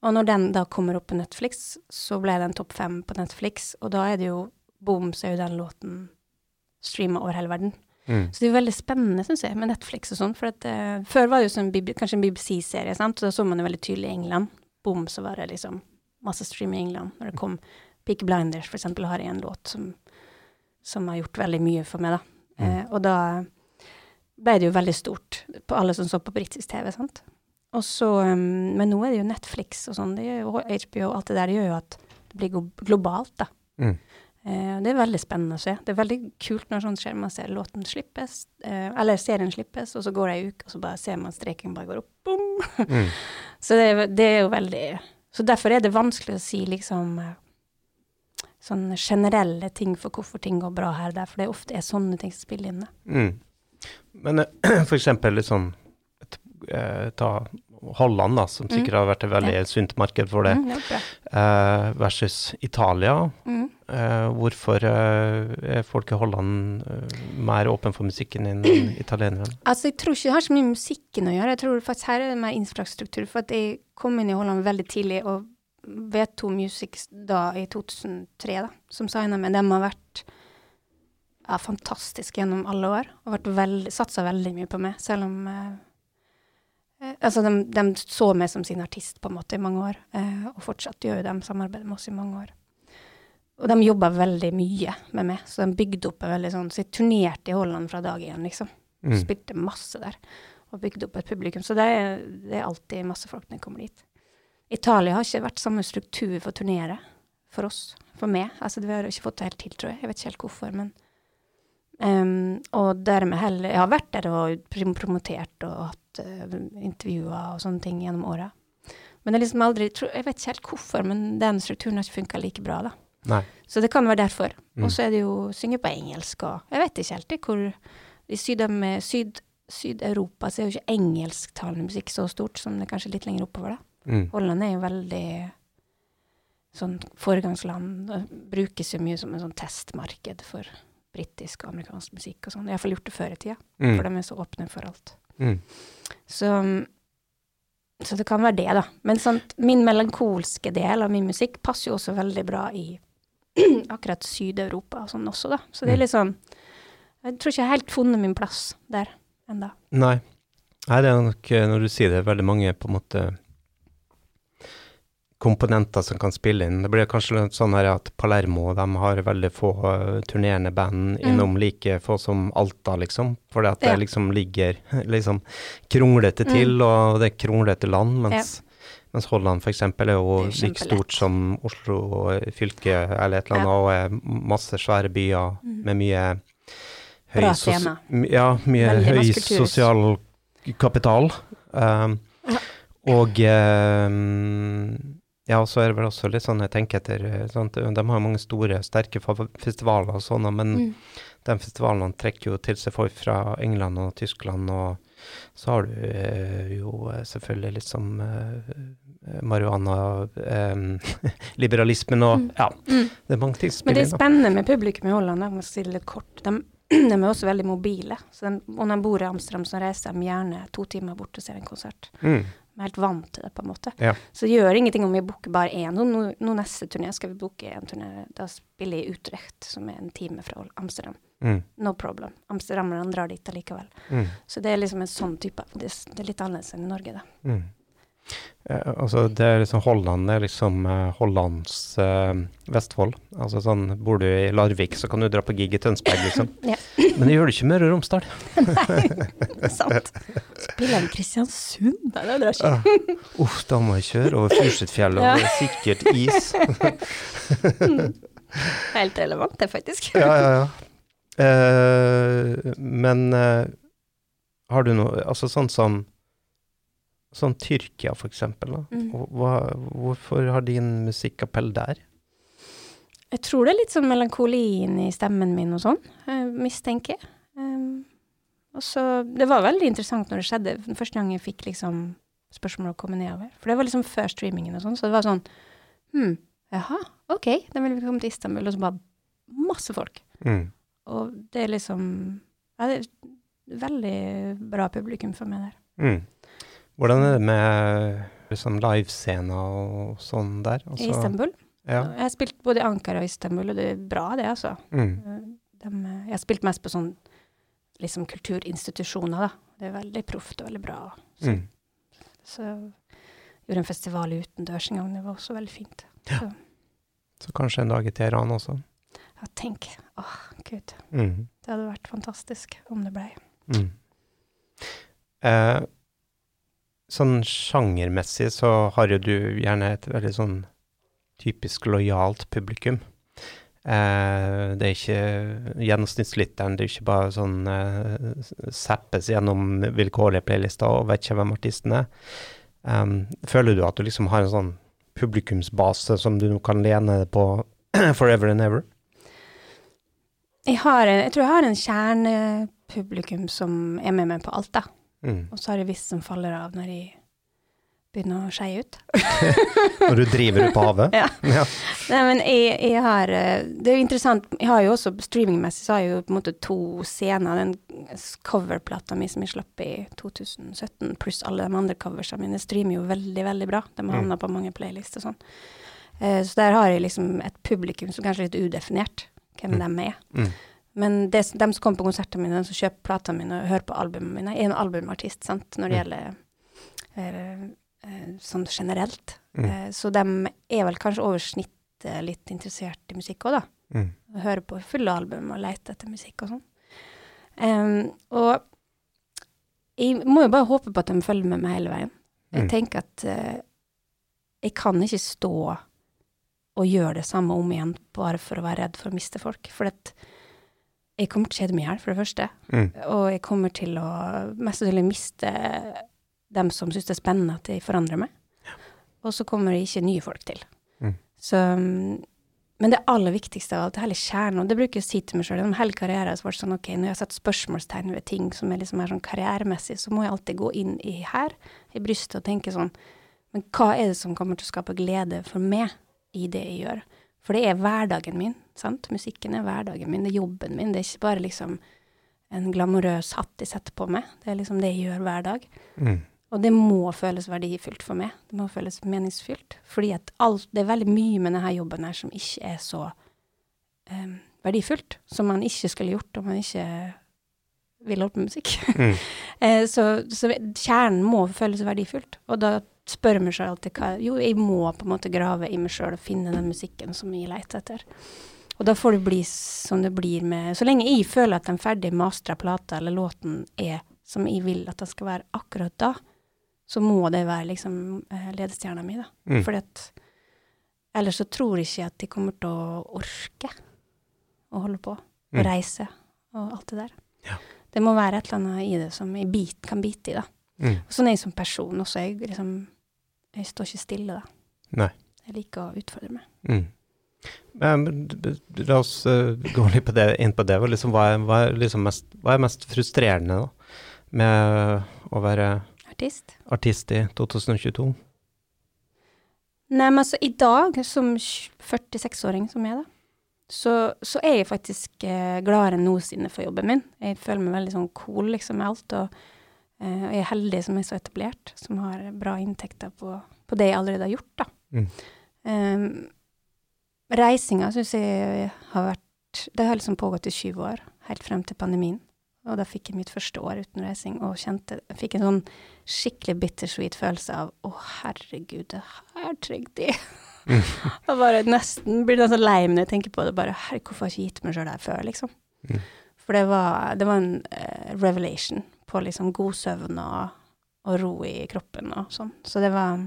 Og når den da kommer opp på Netflix, så ble den topp fem på Netflix. Og da er det jo boom, så er jo den låten streama over hele verden. Mm. Så det er jo veldig spennende, syns jeg, med Netflix og sånn. For at uh, før var det jo sånn, kanskje en BBC-serie, sant. Så da så man det veldig tydelig i England. Boom, så var det liksom masse stream i England. Når det kom Peak Blinders, for eksempel, har jeg en låt som, som har gjort veldig mye for meg, da. Mm. Uh, og da ble det jo veldig stort på alle som så på britisk TV, sant. Og så, um, men nå er det jo Netflix og sånn, jo HBO og alt det der, det gjør jo at det blir globalt, da. Mm. Uh, det er veldig spennende å se. Det er veldig kult når sånt skjer. Man ser låten slippes, uh, eller serien slippes, og så går det ei uke, og så bare ser man streken bare går opp, Bom! Mm. Så det, det er jo veldig Så derfor er det vanskelig å si liksom eh, sånne generelle ting for hvorfor ting går bra her og der, for det ofte er sånne ting som spiller inn. Mm. Men uh, for eksempel litt et, eh, ta Holland, da, som Mm. sikkert har vært et veldig Ja. sunt marked for det, Mm, det eh, versus Italia. Mm. Eh, hvorfor eh, er folk i Holland eh, mer åpne for musikken enn italienerne? Altså, jeg tror ikke det har så mye med musikken å gjøre. Jeg tror faktisk her er det mer infrastruktur. For at jeg kom inn i Holland veldig tidlig, og V2 Music da i 2003, da, som signa med, de har vært ja, fantastiske gjennom alle år. Og vært veldig, satsa veldig mye på meg, selv om eh, Altså, de, de så meg som sin artist på en måte i mange år, eh, og fortsatt gjør jo de samarbeid med oss i mange år. Og de jobba veldig mye med meg, så de bygde opp en veldig sånn Så jeg turnerte i Holland fra dag én, liksom. Mm. Spilte masse der. Og bygde opp et publikum. Så det er, det er alltid masse folk når jeg kommer dit. Italia har ikke vært samme struktur for å turnere for oss, for meg. Altså, vi har ikke fått det helt til, tror jeg. Jeg vet ikke helt hvorfor, men um, Og dermed heller Jeg har vært der og promotert og hatt uh, intervjuer og sånne ting gjennom åra. Men er liksom aldri Jeg vet ikke helt hvorfor, men den strukturen har ikke funka like bra, da. Nei. Så det kan være derfor. Mm. Og så er det jo synge på engelsk og Jeg vet ikke helt hvor I Syd- Syd- Syd-Europa så er jo ikke engelsktalende musikk så stort som det er kanskje litt lenger oppover, da. Mm. Holland er jo veldig sånn foregangsland. Brukes jo mye som en sånn testmarked for britisk og amerikansk musikk og sånn. Jeg har iallfall gjort det før i tida, Mm. for de er så åpne for alt. Mm. Så, så det kan være det, da. Men sant, min melankolske del av min musikk passer jo også veldig bra i akkurat Syd-Europa og sånn også, da. Så det Mm. er litt sånn Jeg tror ikke jeg har helt funnet min plass der enda. Nei. Nei, det er nok, eh, når du sier det, veldig mange på en måte komponenter som kan spille inn. Det blir kanskje sånn her at Palermo de har veldig få uh, turnerende band Mm. innom like få som Alta, liksom. Fordi at det liksom ligger liksom kronglete til, Mm. og det er kronglete land. Mens, mens Holland f.eks. er jo er like stort som Oslo fylke eller et eller annet, og er masse svære byer Mm. med mye høy, Bra scene. Ja, mye Veldig høy sosial kapital. Um, Ja. Og um, ja, og så er det vel også litt sånn jeg tenker etter eh, sant? De har mange store, sterke festivaler og sånne, men Mm. de festivalene trekker jo til seg folk fra England og Tyskland, og så har du eh, jo eh, selvfølgelig litt som eh, marihuana, eh, og Mm. Ja, Mm. det er mange ting som Men det er spennende med publikum i Holland, jeg må si det litt kort. De, de er også veldig mobile. Så de, om de bor i Amsterdam, så reiser de gjerne to timer bort og ser en konsert. Mm. Er helt vant til det, på en måte. Ja. Så det gjør ingenting om vi booker bare én. Nå, nå, neste turné skal vi booke en turné. Da spiller jeg i Utrecht, som er en time fra Amsterdam. Mm. No problem. Amsterdamerne drar dit allikevel. Mm. Så det er liksom en sånn type Det, det er litt annerledes enn i Norge, da. Mm. Eh, altså, det er liksom Holland er liksom eh, Hollands eh, Vestfold. Altså sånn, Bor du i Larvik, så kan du dra på gig i Tønsberg, liksom. Ja. Men det gjør du ikke i Møre og Romsdal. Er sant. Spiller i Kristiansund? Nei, det drar ikke. Ah, Uff, da må jeg kjøre over Fursethfjell, og det er sikkert is. Helt relevant, det, faktisk. ja, ja, ja. Eh, men har du noe Altså sånn som Sånn Tyrkia, for eksempel. Mm. Hva, hvorfor har din musikkappell der? Jeg tror det er litt sånn melankoli i stemmen min og sånn, eh, mistenker jeg. Um, og så, det var veldig interessant når det skjedde, den første gang jeg fikk liksom spørsmål å komme nedover. For det var liksom før streamingen og sånn, så det var sånn, hm, jaha, ok, da vil vi komme til Istanbul, og så bare masse folk. Mm. Og det er liksom, ja, det er veldig bra publikum for meg der. Mm. Hvordan er det med liksom, livescena og sånn der? I Istanbul. Ja. Jeg har spilt både i Ankara og Istanbul, og det er bra det, altså. Mm. De, jeg har spilt mest på sånn liksom kulturinstitusjoner, da. Det er veldig proft og veldig bra. Så, Mm. så gjorde en festival utendørs en gang, det var også veldig fint. Så Så kanskje en dag i Teheran også? ja, tenk, åh, gud. Mm. Det hadde vært fantastisk om det ble. Mm. Eh, sånn sjangermessig så har jo du gjerne et veldig sånn typisk lojalt publikum. Eh, det er ikke gjennomsnittslytteren, det er ikke bare sånn eh, zappes gjennom vilkårlige playlister og vet ikke hvem artisten er. Um, føler du at du liksom har en sånn publikumsbase som du kan lene deg på forever and ever? Jeg, en- jeg tror jeg har en kjernepublikum som er med meg på alt, da. Mm. Og så har jeg visst som faller av når jeg begynner å skeie ut. Når du driver ut på havet? Ja. ja. Nei, men jeg, jeg har eh, Det er jo interessant. Jeg har jo også streamingmessig så har jeg jo på en måte to scener. Den coverplata mi som jeg slapp i 2017, pluss alle de andre coversene mine, streamer jo veldig, veldig bra. De Mm. på mange playlister og sånn. Eh, så der har jeg liksom et publikum som kanskje er litt udefinert, hvem Mm. de er. Mm. Men det, de som kommer på konsertene mine, de som kjøper platene mine og hører på albumene mine, er en albumartist, sant, når det Mm. gjelder eh, eh, sånn generelt. Mm. Eh, så de er vel kanskje over snittet litt interessert i musikk òg, da. Mm. Hører på fulle album og leter etter musikk og sånn. Um, og jeg må jo bare håpe på at de følger med meg hele veien. Jeg Mm. tenker at eh, jeg kan ikke stå og gjøre det samme om igjen bare for å være redd for å miste folk. For at jeg kommer til å kjede meg i hjel, for det første. Mm. Og jeg kommer til å mest sannsynlig miste dem som syns det er spennende at de forandrer meg. Og så kommer det ikke nye folk til. Mm. Så, mm, men det aller viktigste av alt, hele kjernen, og det bruker jeg å si til meg sjøl gjennom hele karrieren, så var det sånn ok, når jeg har satt spørsmålstegn ved ting som er liksom mer sånn karrieremessig, så må jeg alltid gå inn i her, i brystet, og tenke sånn Men hva er det som kommer til å skape glede for meg i det jeg gjør? For det er hverdagen min, sant? Musikken er hverdagen min, det er jobben min. Det er ikke bare liksom en glamorøs hatt jeg setter på meg. Det er liksom det jeg gjør hver dag. Mm. Og det må føles verdifullt for meg. Det må føles meningsfylt. Fordi at alt, det er veldig mye med denne jobben her som ikke er så um, verdifullt. Som man ikke skulle gjort om man ikke ville holdt på med musikk. Mm. Eh, så, så kjernen må føles verdifullt. Og da spør meg sjøl alltid hva Jo, jeg må på en måte grave i meg sjøl og finne den musikken som jeg leter etter. Og da får det bli som det blir med Så lenge jeg føler at den ferdig mastra plata eller låten er som jeg vil at den skal være akkurat da, så må det være liksom eh, ledestjerna mi, da. Mm. Fordi at ellers så tror jeg ikke at de kommer til å orke å holde på. Og Mm. reise og alt det der. Ja. Det må være et eller annet i det som jeg bit, kan bite i, da. Mm. Og sånn er jeg som person også. Jeg liksom Jeg står ikke stille, da. Nei. Jeg liker å utfordre meg. Mm. Men, la oss eh, gå litt på det, inn på det. Liksom, hva, er, hva, er liksom mest, hva er mest frustrerende da, med å være Artist. artist i 2022? Nei, men altså, i dag, som 46-åring som jeg, da, så, så er jeg faktisk eh, gladere enn noensinne for jobben min. Jeg føler meg veldig sånn cool liksom med alt, og eh, jeg er heldig som er så etablert, som har bra inntekter på, på det jeg allerede har gjort, da. Mm. Um, reisinga syns jeg har vært Det har liksom pågått i 20 år, helt frem til pandemien. Og da fikk jeg mitt første år uten reising, og kjente Jeg fikk en sånn skikkelig bittersweet følelse av å, herregud, det her trengte jeg. Og bare nesten blir nesten lei meg når jeg tenker på det. Bare herregud, hvorfor har jeg ikke gitt meg sjøl det her før, liksom? Mm. For det var, det var en uh, revelation på liksom god søvn og, og ro i kroppen og sånn. Så det var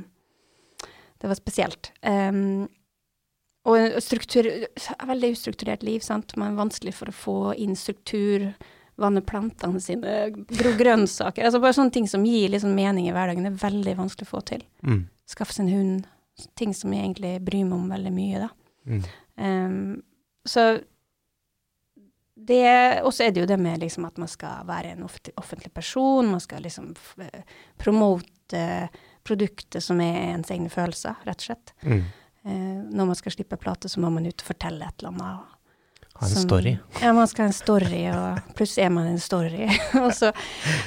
det var spesielt. Um, og struktur, veldig ustrukturert liv, sant. Man er vanskelig for å få inn struktur, vanne plantene sine, gro grønnsaker. Altså bare sånne ting som gir liksom mening i hverdagen, det er veldig vanskelig å få til. Mm. Skaffe seg en hund. Ting som jeg egentlig bryr meg om veldig mye, da. Mm. Um, så Og så er det jo det med liksom at man skal være en offentlig, person, man skal liksom eh, promote produktet som er ens egne følelser, rett og slett. Mm. Eh, når man skal slippe plate, så må man ut og fortelle et eller annet. Ha en som- story. Ja, man skal ha en story, og plutselig er man en story. så,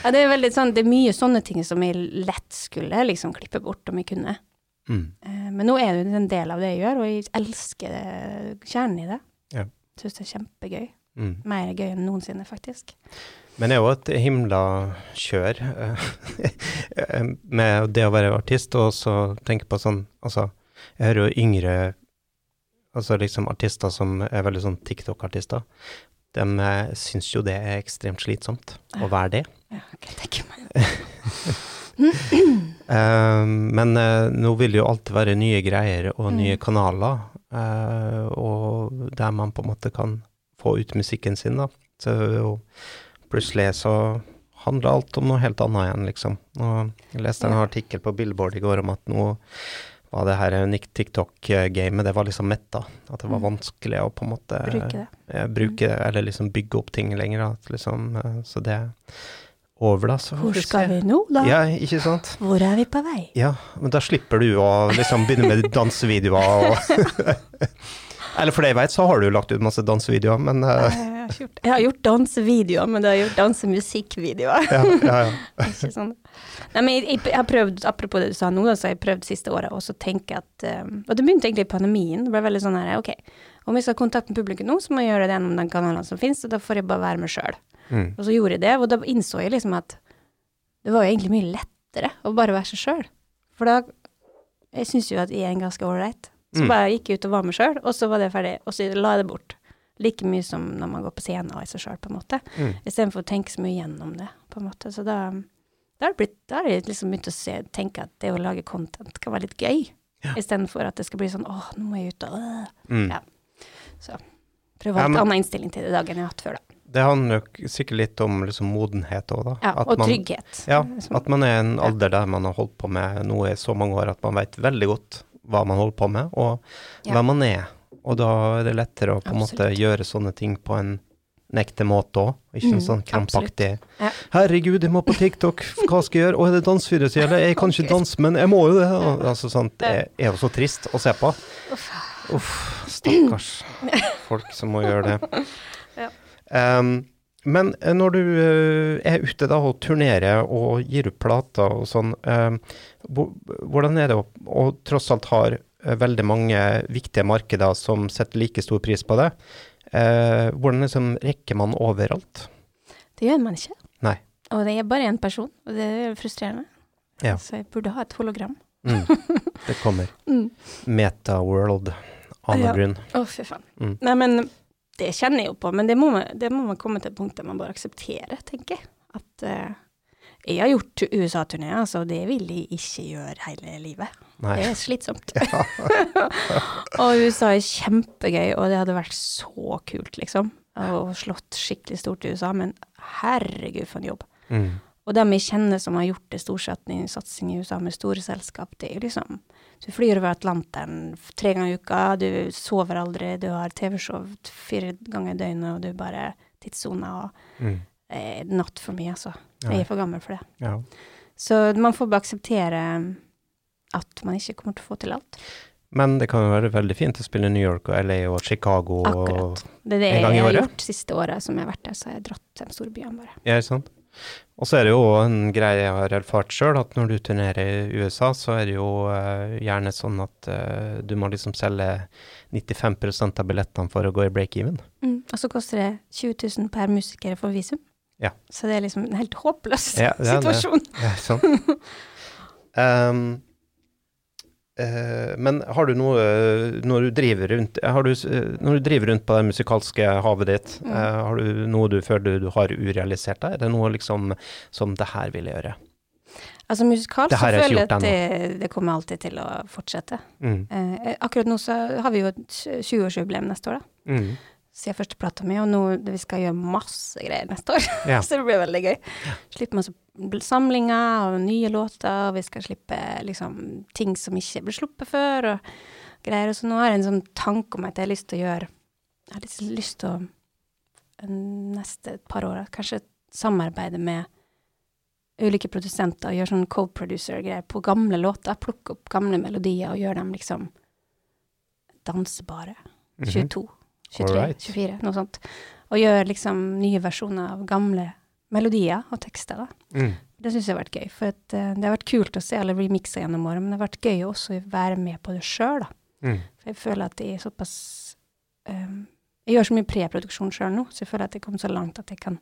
ja, det er sånn, det er mye sånne ting som jeg lett skulle liksom klippe bort om jeg kunne. Mm. Eh, men nå er det en del av det jeg gjør, og jeg elsker det, kjernen i det. Ja. Syns det er kjempegøy. Mm. Mer gøy enn noensinne, faktisk. Men det er jo et himla kjør eh, med det å være artist, og så tenke på sånn Altså, jeg hører jo yngre altså liksom artister som er veldig sånn TikTok-artister. De eh, syns jo det er ekstremt slitsomt å være det. Ja, okay, jeg tenke meg. Eh, men eh, nå vil det jo alltid være nye greier og Mm. nye kanaler, eh, og der man på en måte kan få ut musikken sin, da. Så er plutselig så handler alt om noe helt annet igjen, liksom. Og jeg leste en artikkel på Billboard i går om at nå var det her unikt TikTok-gamet, det var liksom metta. At det var Mm. vanskelig å på en måte Bruke det. eh, bruke, eller liksom bygge opp ting lenger, da. Liksom, eh, så det er over, da. Så Hvor skal vi nå, da? Ja, ikke sant? Hvor er vi på vei? Ja, men da slipper du å liksom begynne med dansevideoer og Eller for det jeg vet, så har du jo lagt ut masse dansevideoer, men Jeg eh, har gjort, jeg har gjort dansevideoer, men det har gjort dansemusikkvideoer. ja, ja, ja. Ikke sånn. Nei, men jeg, jeg har prøvd, apropos det du sa nå, så har jeg prøvd siste året også å tenke at um, Og det begynte egentlig i pandemien. Det ble veldig sånn her, OK, om jeg skal ha kontakt med publikum nå, så må jeg gjøre det gjennom den kanalen som finnes, og da får jeg bare være meg sjøl. Mm, Og så gjorde jeg det, og da innså jeg liksom at det var jo egentlig mye lettere å bare være seg sjøl. For da Jeg syns jo at jeg er en ganske ålreit. Så Mm. bare gikk jeg ut og var meg sjøl, og så var det ferdig. Og så la jeg det bort. Like mye som når man går på scenen er seg sjøl, på en måte. mm, Istedenfor å tenke så mye gjennom det, på en måte. Så da, da har jeg liksom begynt å se, tenke at det å lage content kan være litt gøy. Ja. Istedenfor at det skal bli sånn åh, nå må jeg ut og øh. mm. Ja. Prøve å ha en annen innstilling til det i dag enn jeg har hatt før, da. Det handler jo sikkert litt om liksom modenhet òg, da. Ja, At og man- trygghet. Ja, at man er i en alder der man har holdt på med noe i så mange år at man vet veldig godt hva man holder på med, og Ja. hvem man er. Og da er det lettere å på en måte gjøre sånne ting på en nekte måte òg, ikke Mm, sånn krampaktig Ja. 'Herregud, jeg må på TikTok, hva skal jeg gjøre?' 'Å, er det dansevideo?' som gjelder?' 'Jeg kan ikke danse, men jeg må jo det.' Og, altså sånt, det er jo så trist å se på. Uff. Stakkars folk som må gjøre det. Ja. Men eh, når du eh, er ute da og turnerer og gir ut plater og sånn, hvordan er det å, og tross alt har eh, veldig mange viktige markeder som setter like stor pris på det, eh, hvordan liksom rekker man overalt? Det gjør man ikke. Nei. Og det er bare én person, og det er frustrerende. Ja. Så jeg burde ha et hologram. Mm. Det kommer. Mm. Meta-world. Anna Ja. Brun. Å, fy faen. Mm. Nei, men det kjenner jeg jo på, men det må man, det må man komme til et punkt der man bare aksepterer, tenker jeg. At uh, jeg har gjort USA-turné, altså, det vil jeg ikke gjøre hele livet. Nei. Det er slitsomt. og USA er kjempegøy, og det hadde vært så kult, liksom. Og slått skikkelig stort i USA, men herregud for en jobb. Mm. Og dem jeg kjenner som har gjort det storsatsing satsing i USA med store selskap, det er jo liksom Du flyr over Atlanteren tre ganger i uka, du sover aldri, du har TV-show fire ganger i døgnet, og du bare tidssoner og Mm. eh, Not for me, altså. Jeg er for gammel for det. Ja. Så man får bare akseptere at man ikke kommer til å få til alt. Men det kan jo være veldig fint å spille New York og LA og Chicago. Akkurat. Det er det jeg har gjort siste året som jeg har vært der, så har jeg dratt til de store byene bare. ja, sant? Og så er det jo en greie jeg har erfart sjøl, at når du turnerer i USA, så er det jo uh, gjerne sånn at uh, du må liksom selge 95 av billettene for å gå i break-even. Mm. Og så koster det 20 000 per musiker for visum. Ja. Så det er liksom en helt håpløs Ja, det er det. situasjon. Ja, sånn. sant? Eh, men har du noe eh, når du driver rundt har du, eh, Når du driver rundt på det musikalske havet ditt, Mm. eh, har du noe du føler du, har urealisert deg? Er det noe liksom som det her vil jeg gjøre? Altså musikalsk så er føler jeg at det, det kommer alltid til å fortsette. Mm. Eh, akkurat nå så har vi jo et 20-årsjubileum neste år, da. Mm. Siden første plata mi, og nå vi skal gjøre masse greier neste år. Ja. så det blir veldig gøy. Slippe masse samlinger og nye låter, og vi skal slippe liksom ting som ikke ble sluppet før, og greier. Og så nå har jeg en sånn tanke om at jeg har lyst til å gjøre Jeg har litt lyst til å neste par år kanskje samarbeide med ulike produsenter og gjøre sånn co-producer-greier på gamle låter. Plukke opp gamle melodier og gjøre dem liksom dansebare. Mhm. 22, 23, Alright. 24, noe sånt. Og gjøre liksom nye versjoner av gamle melodier og tekster. da. Mm. Det syns jeg har vært gøy. For at, uh, det har vært kult å se alle remixer gjennom året, men det har vært gøy også å være med på det sjøl, da. Mm. For jeg føler at jeg er såpass um, Jeg gjør så mye preproduksjon sjøl nå, så jeg føler at jeg kom så langt at jeg kan,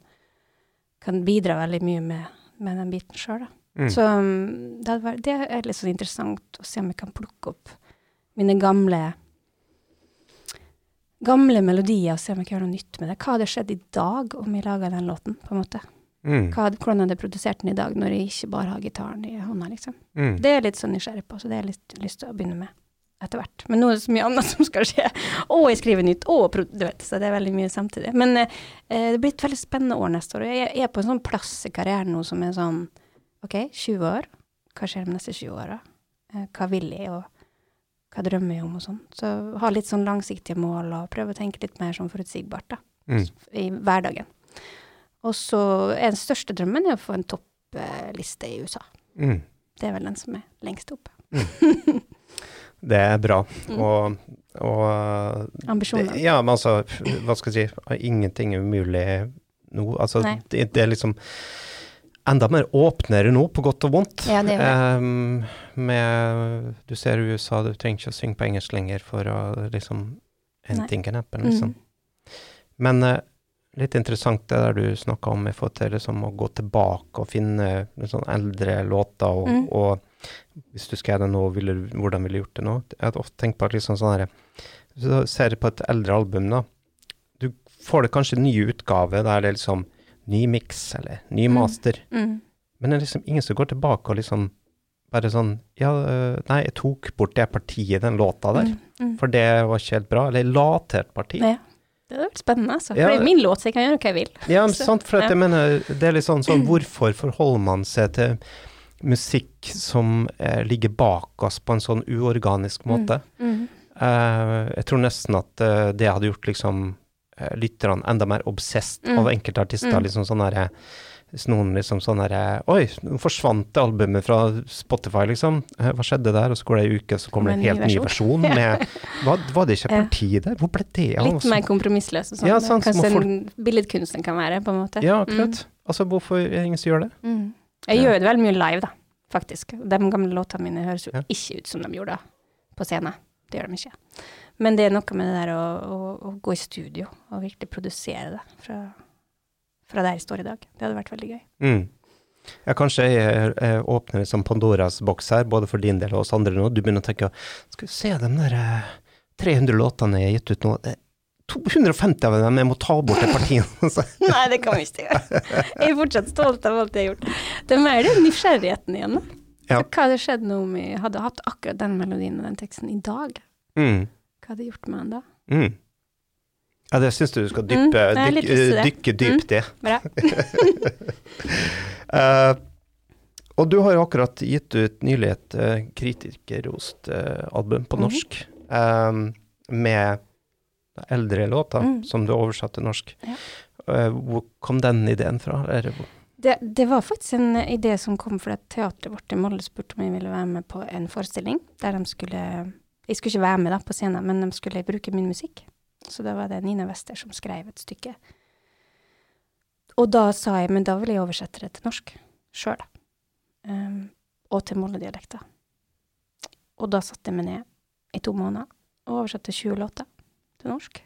kan bidra veldig mye med, med den biten sjøl, da. Mm. Så um, det, vært, det er litt sånn interessant å se om jeg kan plukke opp mine gamle gamle melodier og se om jeg kan gjøre noe nytt med det. Hva hadde skjedd i dag om jeg laga den låten, på en måte? Mm. Hadde- hvordan hadde jeg produsert den i dag, når jeg ikke bare har gitaren i hånda, liksom? Mm. Det er litt sånn nysgjerrig på, så det har jeg litt lyst til å begynne med etter hvert. Men nå er det så mye annet som skal skje. Og jeg skriver nytt, og du vet, så det er veldig mye samtidig. Men eh, det blir et veldig spennende år neste år. og Jeg er på en sånn plass i karrieren nå som er sånn OK, 20 år. Hva skjer de neste 20 åra? Eh, hva vil jeg, og hva drømmer jeg om, og sånn. Så ha litt sånn langsiktige mål, og prøve å tenke litt mer sånn forutsigbart, da Mm. i hverdagen. Og så er den største drømmen er å få en toppliste i USA. Mm. Det er vel den som er lengst oppe. Det er bra. Mm. Og, og Ambisjoner. Ja, men altså, hva skal jeg si, ingenting er umulig nå. Altså, det, det er liksom enda mer åpnere nå, på godt og vondt. Ja, det det. Ehm, med, du ser i USA, du trenger ikke å synge på engelsk lenger for å liksom. Anything can happen, liksom. Mm. Men uh, litt interessant det der du snakka om i forhold til liksom, å gå tilbake og finne sånn eldre låter, og, Mm. og hvis du skrev det nå, ville, hvordan ville du gjort det nå? Jeg har ofte tenkt på at liksom sånn herre Hvis du ser på et eldre album, da, du får det kanskje en ny utgave der det liksom ny miks eller ny Mm. master, Mm. men det er liksom ingen som går tilbake og liksom bare sånn Ja, øh, nei, jeg tok bort det partiet i den låta der, Mm. Mm. for det var ikke helt bra. Eller jeg la til et parti. Ja. Det hadde vært spennende, altså. For Ja. det er min låt, så jeg kan gjøre hva jeg vil. Ja, men Så, sant, for ja. jeg mener, det er litt sånn, sånn Hvorfor forholder man seg til musikk som eh, ligger bak oss på en sånn uorganisk måte? Mm. Eh, jeg tror nesten at eh, det hadde gjort liksom lytterne enda mer obsessed Mm. av enkelte artister. Mm. liksom sånn derre hvis noen liksom sånn her Oi, nå forsvant det albumet fra Spotify, liksom. Eh, Hva skjedde der? Og så går det ei uke, så kommer det en helt ny ny versjon med var, var det ikke parti der? Hvor ble det av? Litt mer kompromissløs og sånn. Ja, sant, Kanskje folk- en billedkunstner kan være, på en måte. Ja, akkurat. Altså, hvorfor er det ingen som gjør det? Mm. Mm. Jeg Ja. gjør det veldig mye live, da, faktisk. De gamle låtene mine høres jo ikke ut som de gjorde på scenen. Det gjør de ikke. Men det er noe med det der å, å, å gå i studio og virkelig produsere det fra fra der jeg står i dag. Det hadde vært veldig gøy. Mm. Ja, kanskje jeg, jeg åpner liksom Pandoras boks her, både for din del og oss andre nå. Du begynner å tenke Skal vi se de der eh, 300 låtene jeg har gitt ut nå. eh, 250 av dem, jeg må ta bort et parti. Nei, det kan vi ikke gjøre. Jeg er fortsatt stolt av alt jeg har gjort. Det er mer den nysgjerrigheten igjen. Ja. Hva hadde skjedd nå om jeg hadde hatt akkurat den melodien og den teksten i dag? mm. Hva hadde gjort med han da? Mm. Ja, det syns du du skal dyppe, Mm, nei, dyk, dykke, det. dypt i. Bra. uh, og du har jo akkurat gitt ut nylig et uh, kritikerrost uh, album på norsk norsk, eh, med eldre låter Mm. som du oversatte til norsk. Ja. Hvor kom den ideen fra? Eller, Det, det var faktisk en idé som kom fordi teatret vårt i Molde spurte om jeg ville være med på en forestilling der de skulle Jeg skulle ikke være med da på scenen, men de skulle bruke min musikk. Så da var det Nina Wester som skrev et stykke. Og da sa jeg men da vil jeg oversette det til norsk sjøl. Um, og til Molde-dialekter. Og da satte jeg meg ned i to måneder og oversatte 20 låter til norsk.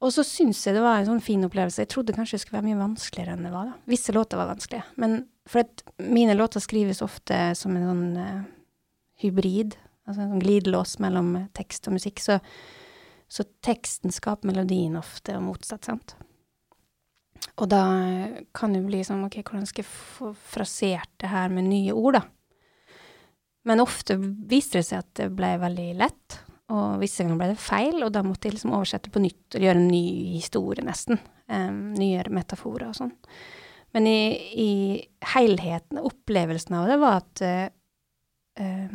Og så syns jeg det var en sånn fin opplevelse. Jeg trodde kanskje det skulle være mye vanskeligere enn det var. da. Visse låter var vanskelige. Men for at mine låter skrives ofte som en sånn uh, hybrid, altså en sånn glidelås mellom tekst og musikk. Så, så teksten skaper melodien ofte, og motsatt, sant. Og da kan det bli sånn, ok, hvordan skal jeg få frasert det her med nye ord, da? Men ofte viste det seg at det ble veldig lett, og visse ganger ble det feil, og da måtte jeg liksom oversette på nytt og gjøre en ny historie, nesten. Um, nye metaforer og sånn. Men i, i helheten, opplevelsen av det, var at uh, eh,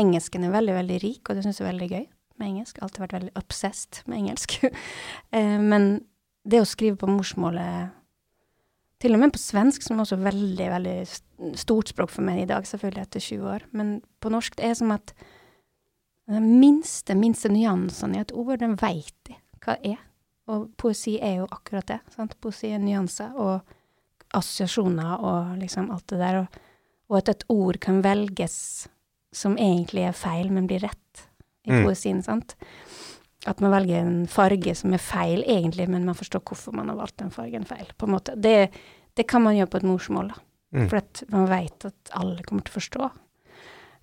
engelsken er veldig, veldig rik, og det syns jeg er veldig gøy med engelsk. Alltid vært veldig obsessed med engelsk. Eh, men det å skrive på morsmålet til og med på svensk, som også er veldig, veldig stort språk for meg i dag, selvfølgelig etter 20 år, men på norsk, det er som at den minste, minste nyansene i et ord, den veit de hva er. Og poesi er jo akkurat det. sant? Poesi er nyanser og assosiasjoner og liksom alt det der. Og, og at et ord kan velges som egentlig er feil, men blir rett i Mm. poesien, sant. At man velger en farge som er feil egentlig, men man forstår hvorfor man har valgt den fargen feil. på en måte. Det, det kan man gjøre på et morsmål, da. Mm. For at man vet at alle kommer til å forstå.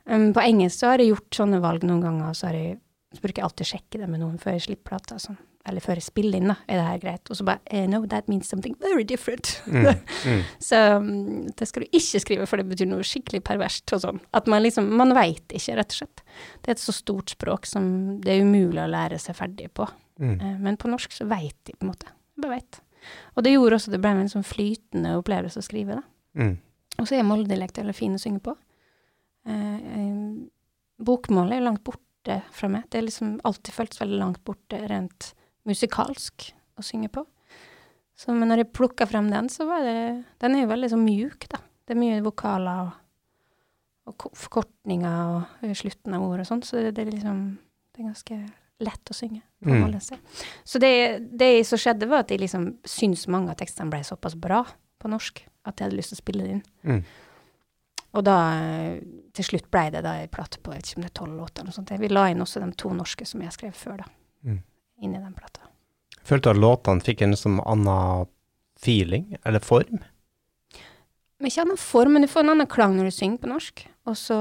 Um, på engelsk så har jeg gjort sånne valg noen ganger, og så, jeg, så bruker jeg alltid sjekke det med noen før jeg slipper plata. Sånn. Eller før jeg spiller inn, da. Er det her greit? Og så bare eh, No, that means something very different. Mm. Mm. så um, det skal du ikke skrive, for det betyr noe skikkelig perverst og sånn. At man liksom Man veit ikke, rett og slett. Det er et så stort språk som det er umulig å lære seg ferdig på. Mm. Eh, Men på norsk så veit de, på en måte. Bare veit. Og det gjorde også det ble en sånn flytende opplevelse å skrive, da. Mm. Og så er Molde-dialekt veldig fin å synge på. Eh, eh, bokmålet er jo langt borte fra meg. Det er liksom alltid føltes veldig langt borte rent musikalsk å synge på. Så, men når jeg plukka frem den, så var det Den er jo veldig så mjuk, da. Det er mye vokaler og, og forkortninger og slutten av ord og sånn, så det, det er liksom Det er ganske lett å synge. Mm. Så det, det som skjedde, var at jeg liksom syns mange av tekstene ble såpass bra på norsk at jeg hadde lyst til å spille det inn. Mm. Og da, til slutt ble det da en plate på jeg vet ikke om det er tolv låter eller noe sånt. Vi la inn også de to norske som jeg skrev før, da. Mm. Inn i den plata. Følte du at låtene fikk en sånn annen feeling, eller form? Men ikke annen form, men du får en annen klang når du synger på norsk. Og så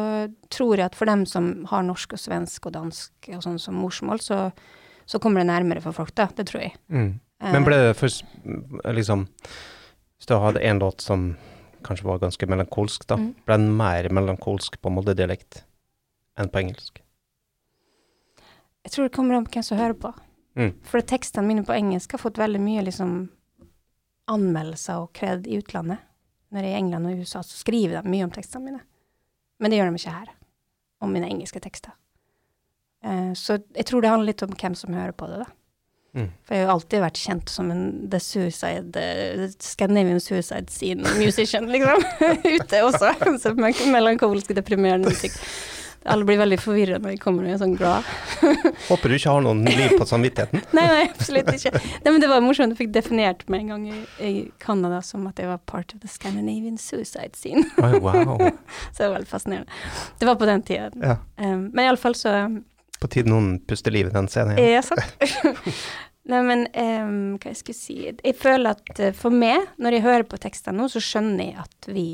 tror jeg at for dem som har norsk og svensk og dansk og sånn som morsmål, så, så kommer det nærmere for folk, da. Det tror jeg. Mm. Men ble det først liksom Hvis du hadde en låt som kanskje var ganske melankolsk, da, Mm. ble den mer melankolsk på Molde-dialekt enn på engelsk? Jeg tror det kommer an på hvem som hører på. Mm. For tekstene mine på engelsk har fått veldig mye liksom anmeldelser og kred i utlandet. Når jeg er i England og USA, så skriver de mye om tekstene mine. Men det gjør de ikke her, om mine engelske tekster. Uh, så jeg tror det handler litt om hvem som hører på det, da. Mm. For jeg har jo alltid vært kjent som en the suicide, the Scandinavian suicide scene musician, liksom. Ute også. Så mel- melankolsk, deprimerende musikk. Alle blir veldig forvirra når jeg kommer og er sånn glad Håper du ikke har noen liv på samvittigheten? Nei, nei, absolutt ikke. Nei, men det var morsomt. Jeg fikk definert meg en gang i, i Canada som at jeg var part of the Scandinavian suicide scene. Oi, wow. Så det var veldig fascinerende. Det var på den tida. Ja. Um, men iallfall så På tide noen puster liv i den scenen. igjen. Ja, sant. Nei, men um, hva jeg skulle si Jeg føler at eh, for meg, når jeg hører på tekstene nå, så skjønner jeg at vi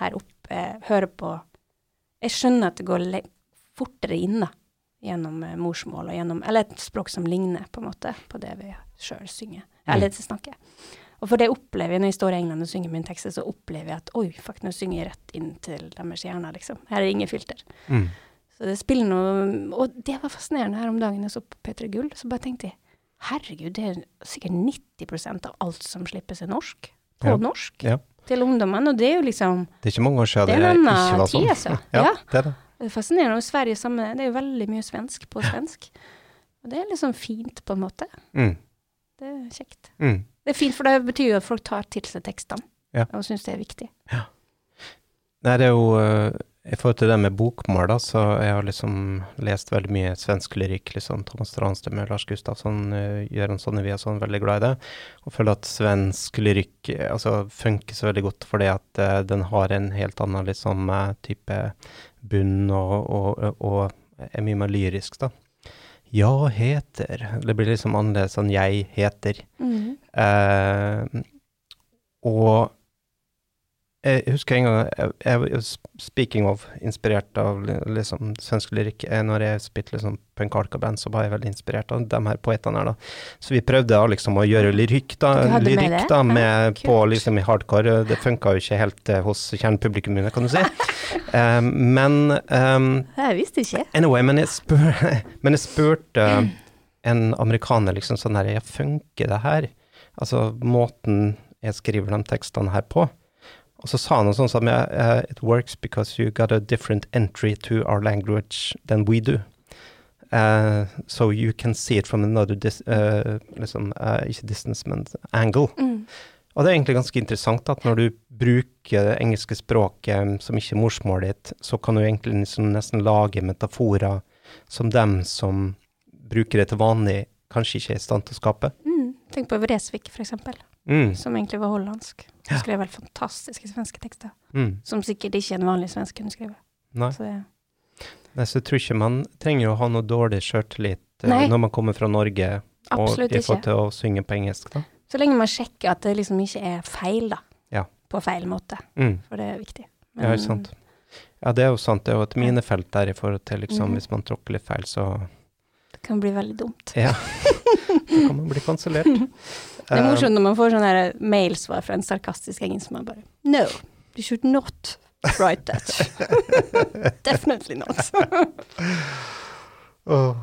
her oppe hører på Jeg skjønner at det går fortere inn, da. Gjennom eh, morsmål og gjennom Eller et språk som ligner, på en måte, på det vi sjøl synger. Eller det snakker. Og for det opplever jeg når jeg står i England og synger min tekst, så opplever jeg at oi, fuck, nå synger jeg rett inn til deres hjerner, liksom. Her er det ingen filter. Mm. Så det spiller noe Og det var fascinerende her om dagen jeg så på P3 Gull. Så bare tenkte jeg herregud, det er sikkert 90% av alt som slippes er norsk. På Ja. norsk. Ja. Til ungdommen. Og det er jo liksom Det er ikke mange år siden Det det, ikke var sånn. tid, altså. Ja, Ja. det er det. Det er fascinerende. Og Sverige samme Det er jo veldig mye svensk på svensk. Og det er liksom fint, på en måte. Mm. Det er kjekt. Mm. Det er fint, for det betyr jo at folk tar til seg tekstene. Ja. Og syns det er viktig. Nei, det er jo eh, I forhold til det med bokmål, da, så jeg har liksom lest veldig mye svensk lyrikk. liksom Thomas Tranströmer, Lars Gustafsson, uh, Sonnevie og sånn, veldig glad i det. Og føler at svensk lyrikk eh, altså, funker så veldig godt fordi at uh, den har en helt annen liksom type type bunn og, og, og er mye mer lyrisk, da. Jeg heter Det blir liksom annerledes enn jeg heter. Mm. Eh, og jeg husker en gang jeg, jeg, Speaking of, inspirert av liksom svensk lyrikk. eh, Når jeg spilte liksom punkalka-band, så var jeg veldig inspirert av de her poetene her, da. Så vi prøvde da liksom å gjøre lyrikk, da, lyrikk, med da med, Ja, på liksom i hardcore. Det funka jo ikke helt eh, hos kjernepublikummet, kan du si. um, men um, Jeg visste ikke. Anyway, men jeg, spør, men jeg spurte en amerikaner liksom sånn her, ja, funker det her? Altså måten jeg skriver de tekstene her på. Og så sa han noe sånt som, eh, it works because you got a different entry to our language than we do. Uh, so you can see it from another, dis, uh, liksom, eh, ikke distance, men angle. Mm. Og det er egentlig ganske interessant at når du bruker det engelske språket som ikke er morsmålet ditt, så kan du egentlig liksom nesten lage metaforer som dem som bruker det til vanlig, kanskje ikke er i stand til å skape. Mm. Tenk på Vresvik, eksempel. Mm. Som egentlig var hollandsk. Ja. Skrev helt fantastiske svenske tekster. Mm. Som sikkert ikke en vanlig svensk kunne skrive. Nei. Så det, Nei, så tror ikke man trenger å ha noe dårlig sjøltillit eh, når man kommer fra Norge absolutt og ikke. til å synge på engelsk, da. Så lenge man sjekker at det liksom ikke er feil, da. Ja. På feil måte. Mm. For det er viktig. Ja, ikke sant. Ja, det er jo sant. Det er jo et minefelt der i forhold til liksom, Mhm. hvis man tråkker litt feil, så Det kan bli veldig dumt. ja. Da kan man bli kansellert. Det er Eh, morsomt når man får sånne her mailsvar fra en sarkastisk engel som er bare No, you should not write that. Definitely not. oh.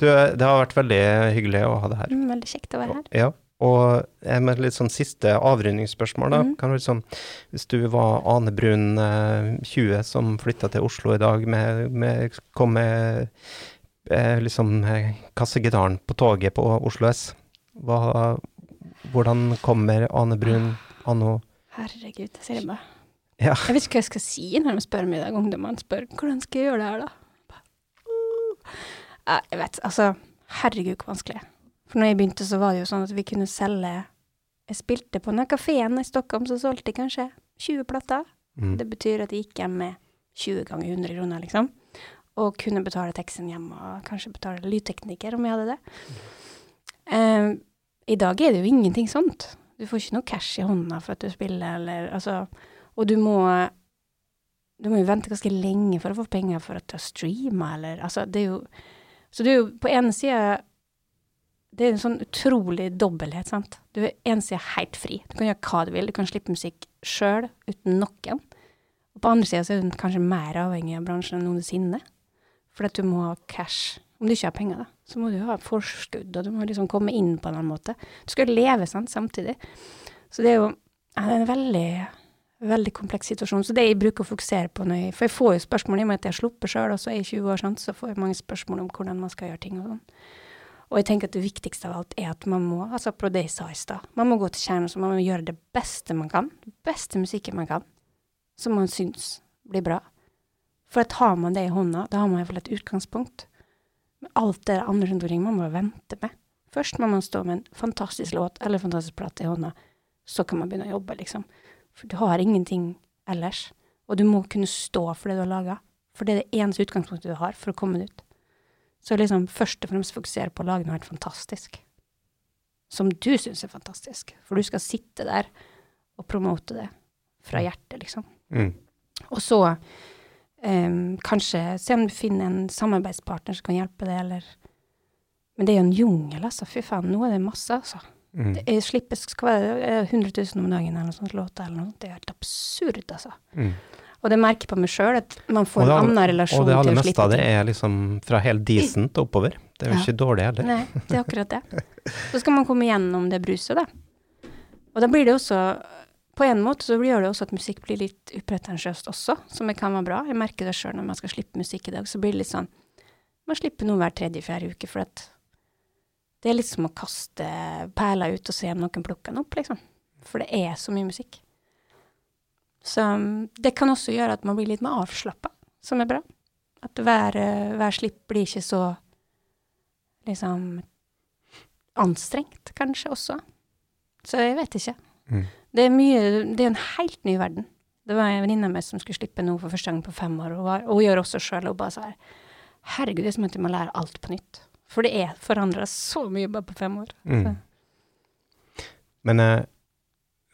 Du, det har vært veldig hyggelig å ha det her. Mm, Veldig kjekt å være her. Ja, og eh, med litt sånn siste avrundingsspørsmål, da. Mm. Liksom, hvis du var Ane Brun, eh, 20, som flytta til Oslo i dag, med, med, kom med eh, liksom kaste gitaren på toget på Oslo S, hva, hvordan kommer Ane Brun anno Herregud, jeg ser meg. Ja. Jeg vet ikke hva jeg skal si når de spør meg i dag, ungdommene spør hvordan skal jeg gjøre det her, da? Uh. Jeg vet, altså, herregud hvor vanskelig. For når jeg begynte, så var det jo sånn at vi kunne selge Jeg spilte på den kafeen i Stockholm, så solgte jeg kanskje 20 plater. mm. Det betyr at jeg gikk hjem med 20 ganger 100 kroner, liksom. Og kunne betale teksten hjemme, og kanskje betale lydtekniker om jeg hadde det. Um, I dag er det jo ingenting sånt. Du får ikke noe cash i hånda for at du spiller, eller altså Og du må Du må jo vente ganske lenge for å få penger for at du har streama, eller Altså, det er jo Så det er jo på ene sida det er en sånn utrolig dobbelthet, sant. Du er på en side helt fri. Du kan gjøre hva du vil. Du kan slippe musikk sjøl, uten noen. Og på andre sida så er du kanskje mer avhengig av bransjen enn noensinne. Fordi at du må ha cash. Om du ikke har penger, da, så må du ha forskudd, og du må liksom komme inn på en annen måte. Du skal leve sant, samtidig. Så det er jo ja, det er en veldig, veldig kompleks situasjon. Så det jeg bruker å fokusere på når jeg For jeg får jo spørsmål i og med at jeg har sluppet sjøl, og så er jeg 20 år, sant, så får jeg mange spørsmål om hvordan man skal gjøre ting og sånn. Og jeg tenker at det viktigste av alt er at man må, altså på det jeg sa i stad, man må gå til kjernen, så man må gjøre det beste man kan, den beste musikken man kan, som man syns blir bra. For at har man det i hånda, da har man iallfall et utgangspunkt. Men alt det andre rundt omkring man må vente med. Først må man stå med en fantastisk låt eller en fantastisk plate i hånda, så kan man begynne å jobbe, liksom. For du har ingenting ellers. Og du må kunne stå for det du har laga. For det er det eneste utgangspunktet du har for å komme ut. Så liksom først og fremst fokusere på å lage noe helt fantastisk. som du syns er fantastisk. For du skal sitte der og promote det fra hjertet, liksom. Mm. Og så em, kanskje se om du finner en samarbeidspartner som kan hjelpe deg, eller Men det er jo en jungel, altså. Fy faen, nå er det masse, altså. Mm. Det er, slippes det 100 000 om dagen eller noe sånt låter eller noe. Det er helt absurd, altså. Mm. Og det merker jeg på meg sjøl, at man får en annen relasjon Og det aller meste av det er liksom fra helt decent oppover. Det er jo Ja. ikke dårlig heller. Nei, det er akkurat det. Så skal man komme gjennom det bruset, da. Og da blir det også På en måte så gjør det også at musikk blir litt upretensiøst også, som kan være bra. Jeg merker det sjøl når man skal slippe musikk i dag, så blir det litt sånn Man slipper noe hver tredje-fjerde uke, for det er litt som å kaste perler ut og se om noen plukker den opp, liksom. For det er så mye musikk. Så um, det kan også gjøre at man blir litt mer avslappa, som er bra. At hver, eh, hver slipp blir ikke så liksom anstrengt, kanskje også. Så jeg vet ikke. Mm. Det er mye Det er en helt ny verden. Det var en venninne av meg som skulle slippe noe for første gang på fem år, og, var, og hun gjør også sjøl, og bare så her Herregud, det er som at du må lære alt på nytt. For det er forandra så mye bare på fem år. Mm. Men eh,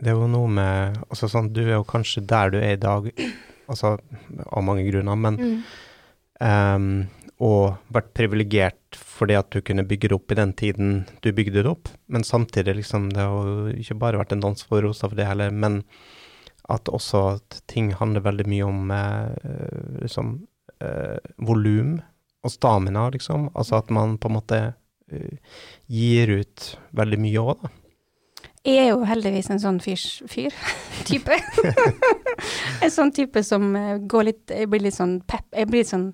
det er jo noe med altså sånn, Du er jo kanskje der du er i dag, altså av mange grunner, men Mm. ehm, Og vært privilegert fordi at du kunne bygge det opp i den tiden du bygde det opp. Men samtidig, liksom, det har jo ikke bare vært en dans for rosa for det heller, men at også at ting handler veldig mye om eh, liksom eh, volum og stamina, liksom. Altså at man på en måte eh, gir ut veldig mye òg, da. Jeg er jo heldigvis en sånn fyr. Type. en sånn type som eh, går litt Jeg blir litt sånn pep. Jeg blir litt sånn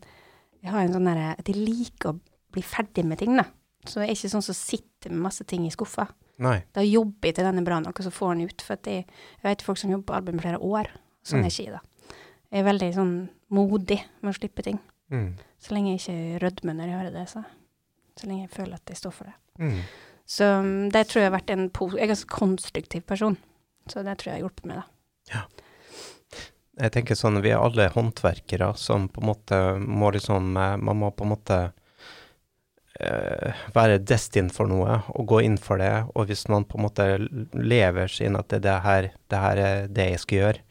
Jeg har en sånn derre at jeg liker å bli ferdig med ting, da. Så jeg er ikke sånn som sitter med masse ting i skuffa. Nei. Da jobber jeg til den er bra nok, og så får den ut. For jeg, jeg vet folk som jobber på album i flere år. Sånn Mm. er ikke jeg, da. Jeg er veldig sånn modig med å slippe ting. Mm. Så lenge jeg ikke rødmer når jeg hører det, så. Så lenge jeg føler at jeg står for det. Mm. Så um, det tror jeg har vært en Jeg er en konstruktiv person. Så det tror jeg har hjulpet meg, da. Jeg tenker sånn, vi er alle håndverkere som på en måte må liksom eh, Man må på en måte uh, være destined for noe og gå inn for det. Og hvis man på en måte lever seg inn at det, er det, her, det her er det jeg skal gjøre,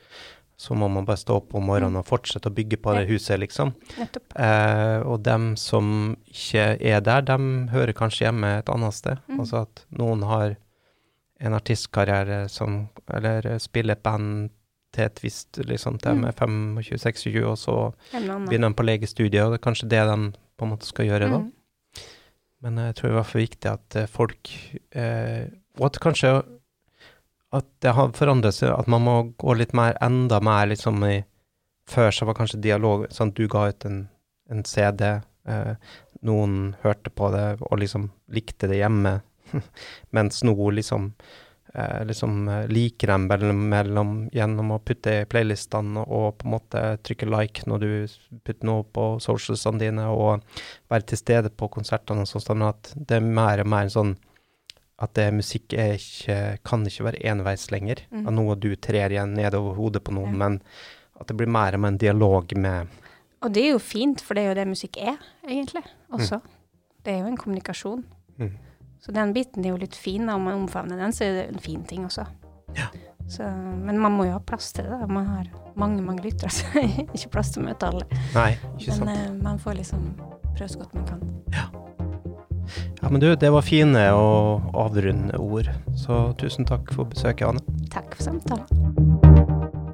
så må man bare stå opp om morgenen og fortsette å bygge på det huset, liksom. Eh, og dem som ikke er der, dem hører kanskje hjemme et annet sted. Mm. Altså at noen har en artistkarriere som Eller spiller et band til et visst liksom, til er 25-26, og så begynner de på legestudiet, og det er kanskje det de på en måte skal gjøre da. Mm. Men jeg tror det var for viktig at eh, folk eh, Og at kanskje at det har forandret seg, at man må gå litt mer, enda mer liksom i Før så var kanskje dialog sånn at du ga ut en, en CD, eh, noen hørte på det og liksom likte det hjemme, mens nå liksom eh, liksom eh, liker dem mellom, gjennom å putte i playlistene og på en måte trykke like når du putter noe på socialsene dine, og være til stede på konsertene og sånn, sånn at det er mer og mer sånn at det, musikk ikke, kan ikke være enveis lenger. Mm. At noe du trer igjen nedover hodet på noen, Ja. men at det blir mer og mer en dialog med Og det er jo fint, for det er jo det musikk er, egentlig, også. Det er jo en kommunikasjon. Mm. Så den biten er jo litt fin, om man omfavner den, så er det en fin ting også. Ja. Så, men man må jo ha plass til det. Man har mange, mange lyttere, så det er ikke plass til å møte alle. Nei, ikke Men sant. eh, man får liksom prøve så godt man kan. Ja. Ja, men du, det var fine og avrundende ord. Så tusen takk for besøket, Anne. Takk for samtalen.